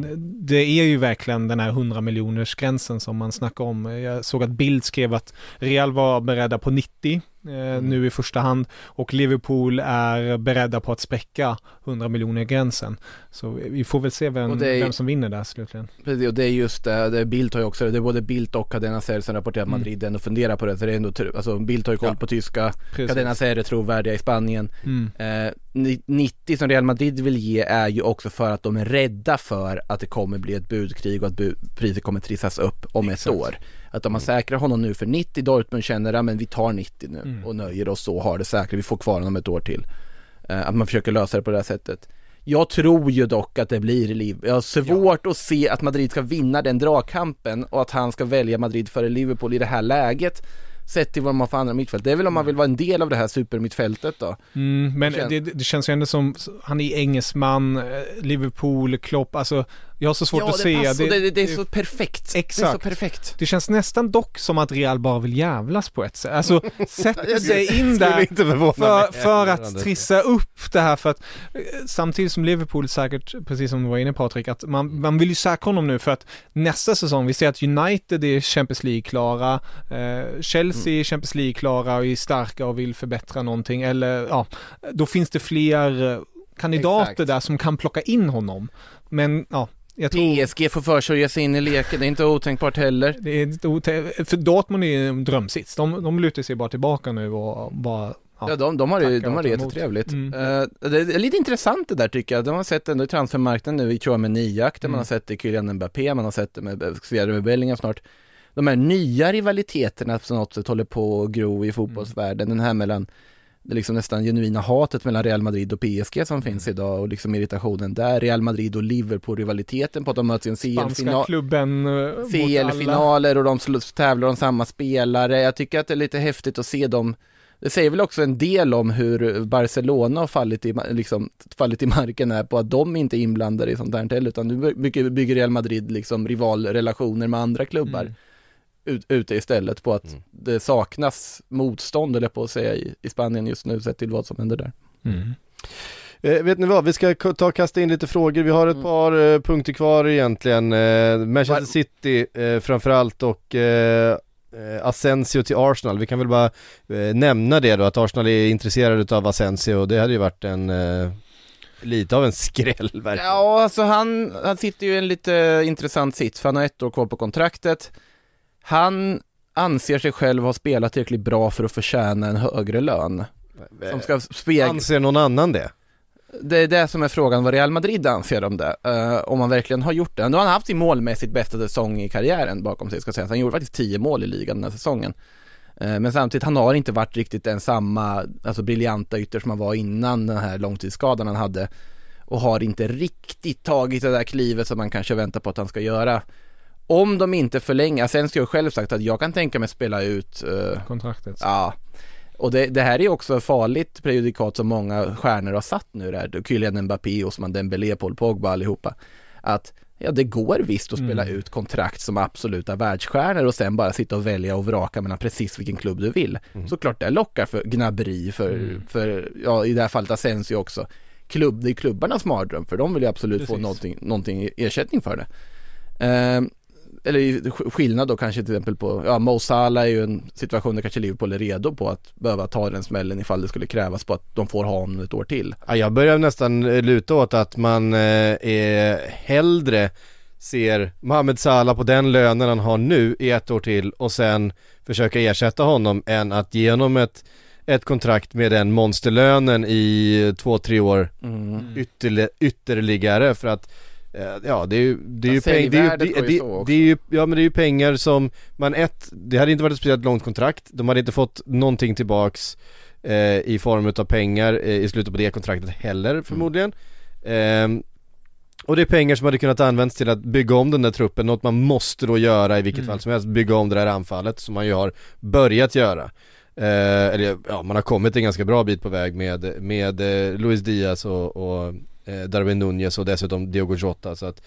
det är ju verkligen den här 100 miljoners gränsen som man snackar om. Jag såg att Bild skrev att Real var beredda på 90 eh, nu i första hand och Liverpool är beredda på att spräcka 100 miljoner gränsen. Så vi får väl se vem, är- vem som vinner där slutligen. Precis, och det är just det, det Bildt har ju också det, är både Bildt och Cadena Ser som rapporterar att Mm. Madrid ändå funderar på det, så det är ändå, alltså Bildt har ju koll Ja. på tyska, Precis. Cadena Ser är trovärdiga i Spanien. Mm. Eh, ni- 90 som Real Madrid vill ge är ju också för att de är rädda för att det kommer bli ett budkrig och att bu- priset kommer trissas upp om Exakt. ett år. Att om man säkrar honom nu för 90, Dortmund känner att vi tar 90 nu Mm. och nöjer oss så, har det säkert, vi får kvar honom ett år till. Eh, att man försöker lösa det på det här sättet. Jag tror ju dock att det blir liv. Jag har svårt att se att Madrid ska vinna den dragkampen och att han ska välja Madrid före Liverpool i det här läget. Sett till vad man har för andra mittfält. Det är väl om man vill vara en del av det här supermittfältet då. Mm, men Det känns- det, det känns ju ändå som, han är engelsman, eh, Liverpool, Klopp, alltså jag har så svårt ja, att det se. Passar, det, det, det är så perfekt. Det är så Exakt. perfekt. Det känns nästan dock som att Real bara vill jävlas på ett sätt. Alltså sätter sig in där för, för att trissa upp det här för att eh, samtidigt som Liverpool säkert, precis som du var inne Patrik, att man, man vill ju säkra honom nu för att nästa säsong, vi ser att United är Champions League-klara, eh, Chelsea är Champions League-klara och är starka och vill förbättra någonting eller ja, då finns det fler eh, kandidater Exakt. där som kan plocka in honom. Men ja, jag tror... PSG får för sig att ge sig in i leken, det är inte otänkbart heller. Det är inte ote- för Dortmund är en drömsits. De, de lutar sig bara tillbaka nu och bara Ja, de, de har det, de har det jättetrevligt. Mm. Eh, det är lite intressant det där tycker jag. De har sett ändå i transfermarknaden nu i Chouameni jakten, man Mm. har sett det i Kylian Mbappé, man har sett det med Sverige med Bellingham snart. De här nya rivaliteterna som något sätt håller på att gro i fotbollsvärlden, den här mellan det liksom nästan genuina hatet mellan Real Madrid och PSG som finns idag och liksom irritationen där, Real Madrid och Liverpool-rivaliteten på att de möts i en CL-final klubben eh. CL-finaler och de tävlar om samma spelare. Jag tycker att det är lite häftigt att se dem. Det säger väl också en del om hur Barcelona har fallit i, liksom, fallit i marken här på att de inte är inblandade i sånt här utan nu bygger, bygger Real Madrid liksom rivalrelationer med andra klubbar Mm. Ut, ute istället på att Mm. det saknas motstånd, eller på att säga, i, i Spanien just nu sett till vad som händer där. Mm. Eh, vet ni vad, vi ska ta och kasta in lite frågor, vi har ett Mm. par eh, punkter kvar egentligen. Eh, Manchester Var- City eh, framförallt och eh, eh, Asensio till Arsenal. Vi kan väl bara eh, nämna det då, att Arsenal är intresserade av Asensio och det hade ju varit en lite av en skräll verkligen. Ja, alltså han, han sitter ju i en lite intressant sits, för han har ett år kvar på kontraktet. Han anser sig själv ha spelat tillräckligt bra för att förtjäna en högre lön. Som ska spegla, Anser någon annan det? det är det som är frågan vad Real Madrid anser om det. Eh, om han verkligen har gjort det. Nu har han haft sin målmässigt bästa säsong i karriären bakom sig ska sägas. Han gjorde faktiskt 10 mål i ligan den här säsongen. Eh, Men samtidigt, han har inte varit riktigt den samma, alltså briljanta ytter som han var innan den här långtidsskadan han hade. Och har inte riktigt tagit det där klivet som man kanske väntar på att han ska göra. Om de inte förlänger, Asensio har själv sagt att jag kan tänka mig spela ut eh, Kontraktet. Ja, och det, det här är också ett farligt prejudikat som många stjärnor har satt nu där, Kylian Mbappé, Osman Dembélé, Paul Pogba allihopa. Att ja, det går visst att spela Mm. ut kontrakt som absoluta världsstjärnor och sen bara sitta och välja och vraka mellan precis vilken klubb du vill. Såklart det lockar för gnabberi för, Mm. för, ja i det här fallet Asensio också. Klubb, det är klubbarnas mardröm för de vill ju absolut få Precis. någonting, någonting i ersättning för det. Ehm, eller skillnad då kanske till exempel på, ja Mo Salah är ju en situation där kanske Liverpool är redo på att behöva ta den smällen ifall det skulle krävas på att de får ha honom ett år till. Ja, jag börjar nästan eh, luta åt att man eh, är hellre ser Mohamed Salah på den lönen han har nu i ett år till och sen försöka ersätta honom än att ge honom ett ett kontrakt med den monsterlönen i två, tre år Mm. ytterli- ytterligare för att Ja det är ju, det är ju, Ja, det är ju, det, är ju, ja men det är ju pengar som man ett, det hade inte varit ett speciellt långt kontrakt, de hade inte fått någonting tillbaks eh, i form av pengar eh, i slutet på det kontraktet heller förmodligen. Ehm, och det är pengar som hade kunnat användas till att bygga om den där truppen, något man måste då göra i vilket Mm. fall som helst, bygga om det där anfallet som man ju har börjat göra. Eh, eller ja, man har kommit en ganska bra bit på väg med, med eh, Luis Diaz och, och eh, Eh, Darwin Nunez och dessutom Diogo Jota så att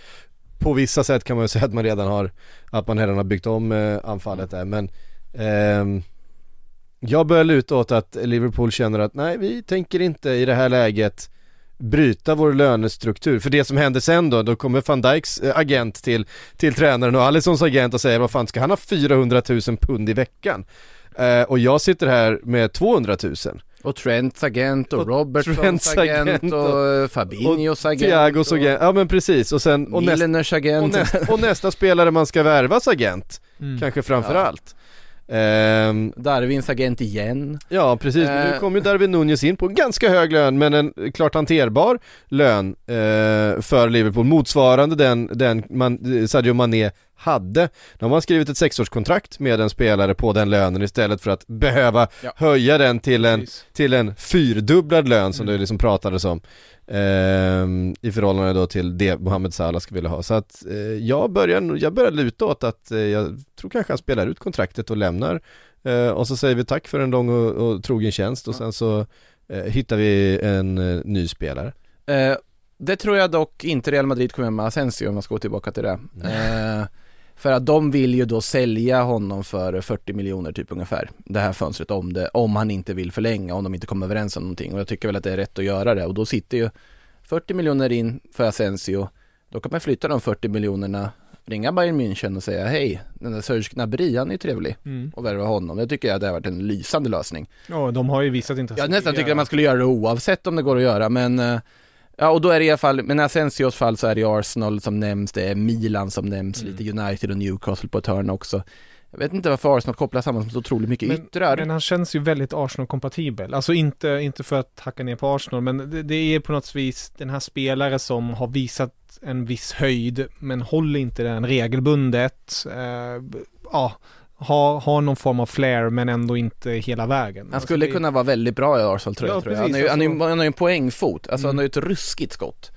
på vissa sätt kan man ju säga att man redan har, att man redan har byggt om eh, anfallet där men eh, jag börjar luta åt att Liverpool känner att nej vi tänker inte i det här läget bryta vår lönestruktur. För det som händer sen då, då kommer van Dijks eh, agent till, till tränaren och Alissons agent och säger vad fan ska han ha 400 000 pund i veckan? Eh, och jag sitter här med 200 000. Och Trents agent och, Och Robertsons Trents agent, agent och, och- Fabinhos och agent Thiagos agent, ja men precis och sen och, nästa, Milleners och, agent. nästa, och nästa spelare man ska värvas agent, Mm. kanske framför Ja. allt. Ehm, Darwins agent igen. Ja precis, men nu Eh. kommer ju Darwin Nunez in på en ganska hög lön men en klart hanterbar lön eh, för Liverpool motsvarande den, den man, Sadio Mané hade. Nu har man skrivit ett sexårskontrakt med en spelare på den lönen istället för att behöva Ja. höja den till en, Precis. till en fyrdubblad lön som Mm. det liksom pratades om. Ehm, I förhållande då till det Mohamed Salah skulle vilja ha. Så att eh, jag, börjar, jag börjar luta åt att eh, jag tror kanske han spelar ut kontraktet och lämnar Eh, och så säger vi tack för en lång och, och trogen tjänst och sen så eh, hittar vi en eh, ny spelare. Eh, det tror jag dock inte Real Madrid kommer med Asensio om man ska gå tillbaka till det. För att de vill ju då sälja honom för 40 miljoner typ ungefär. Det här fönstret om det, om han inte vill förlänga, om de inte kommer överens om någonting. Och jag tycker väl att det är rätt att göra det. Och då sitter ju 40 miljoner in för Asensio. Då kan man flytta de 40 miljonerna, ringa Bayern München och säga hej, den där Serge Gnabry, han är ju trevlig. Mm. Och värva honom. Det tycker jag det har varit en lysande lösning. Ja, de har ju visat intresse. Jag nästan tycker att man skulle göra det oavsett om det går att göra, men eh, Ja, och då är det i alla fall, men Asensios fall så är det Arsenal som nämns, det är Milan som nämns, Mm. lite United och Newcastle på ett hörn också. Jag vet inte varför Arsenal kopplar samman med så otroligt mycket Men, yttrar. men han känns ju väldigt Arsenal-kompatibel. Alltså inte, inte för att hacka ner på Arsenal, men det, det är på något vis den här spelare som har visat en viss höjd, men håller inte den regelbundet. Eh, ja, har, har någon form av flair, men ändå inte hela vägen. han Alltså, skulle det- kunna vara väldigt bra i Arsenal tror jag. Ja, tror jag. Han, är, ju- han, är, alltså- han har ju en poängfot, alltså han Mm. har ju ett ruskigt skott.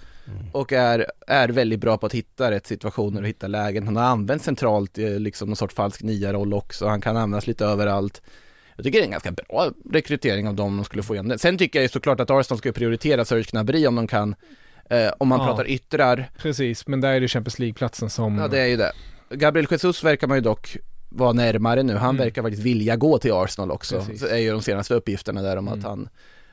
Och är, är väldigt bra på att hitta rätt situationer och hitta lägen. Han har använt centralt i liksom någon sorts falsk nia-roll också. Han kan användas lite överallt. Jag tycker det är en ganska bra rekrytering av dem de skulle få igen det. Sen tycker jag ju såklart att Arsenal ska prioritera Serge Gnabry om de kan. Eh, om man Ja. pratar yttrar, Precis, men där är det Champions League-platsen som... ja det är ju det. Gabriel Jesus verkar man ju dock vara närmare nu. Han Mm. verkar faktiskt vilja gå till Arsenal också. Precis. Det är ju de senaste uppgifterna där om Mm. att han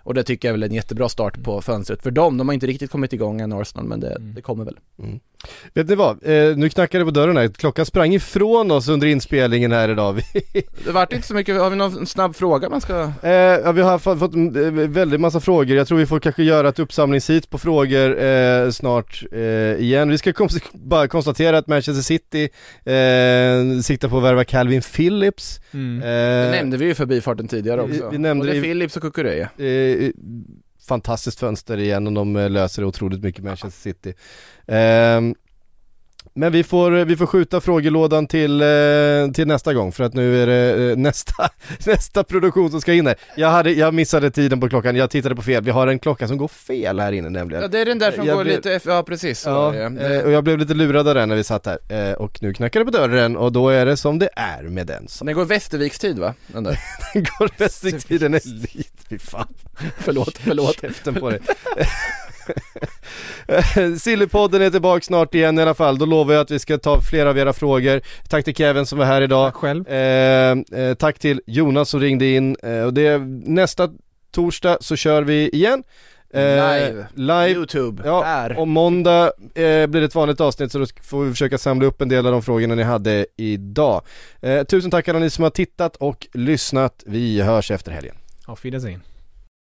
och det tycker jag är väl en jättebra start på fönstret för dem. De har inte riktigt kommit igång än Arsenal men det, Mm. det kommer väl. Vet ni vad? Eh, nu knackar det på dörren här, klockan sprang ifrån oss under inspelningen här idag. Vi, Det vart inte så mycket, har vi någon snabb fråga man ska? eh, ja, vi har fått, en eh, väldigt massa frågor, jag tror vi får kanske göra ett uppsamlingshit på frågor eh, snart eh, igen. Vi ska bara konstatera att Manchester City eh, siktar på att värva Calvin Phillips. Mm. Det nämnde vi ju förbifarten tidigare vi- också. vi nämnde Både det i- Philips och Kukureya fantastiskt fönster igen och de eh, löser otroligt mycket Manchester City. Ehm, men vi får, vi får skjuta frågelådan till, eh, till nästa gång för att nu är det eh, nästa, nästa produktion som ska in här. Jag, hade, jag missade tiden på klockan, jag tittade på fel, vi har en klocka som går fel här inne nämligen. Ja det är den där som Jag går blev- lite, ja precis så Ja, eh, och jag blev lite lurad av den när vi satt här och nu knackar det på dörren och då är det som det är med den som Den går Västerviks tid va? Den där. går restrikttiden är lite, fy fan. förlåt, förlåt. Käften på dig. Sillypodden är tillbaka snart igen i alla fall, då lovar jag att vi ska ta flera av era frågor. Tack till Kevin som var här idag. Tack själv. Eh, eh, tack till Jonas som ringde in. Eh, och det, nästa torsdag så kör vi igen. Eh, Live. live. Youtube, Ja, här. och måndag eh, blir det ett vanligt avsnitt så då får vi försöka samla upp en del av de frågorna ni hade idag. Eh, tusen tack alla ni som har tittat och lyssnat. Vi hörs efter helgen. Auf Wiedersehen.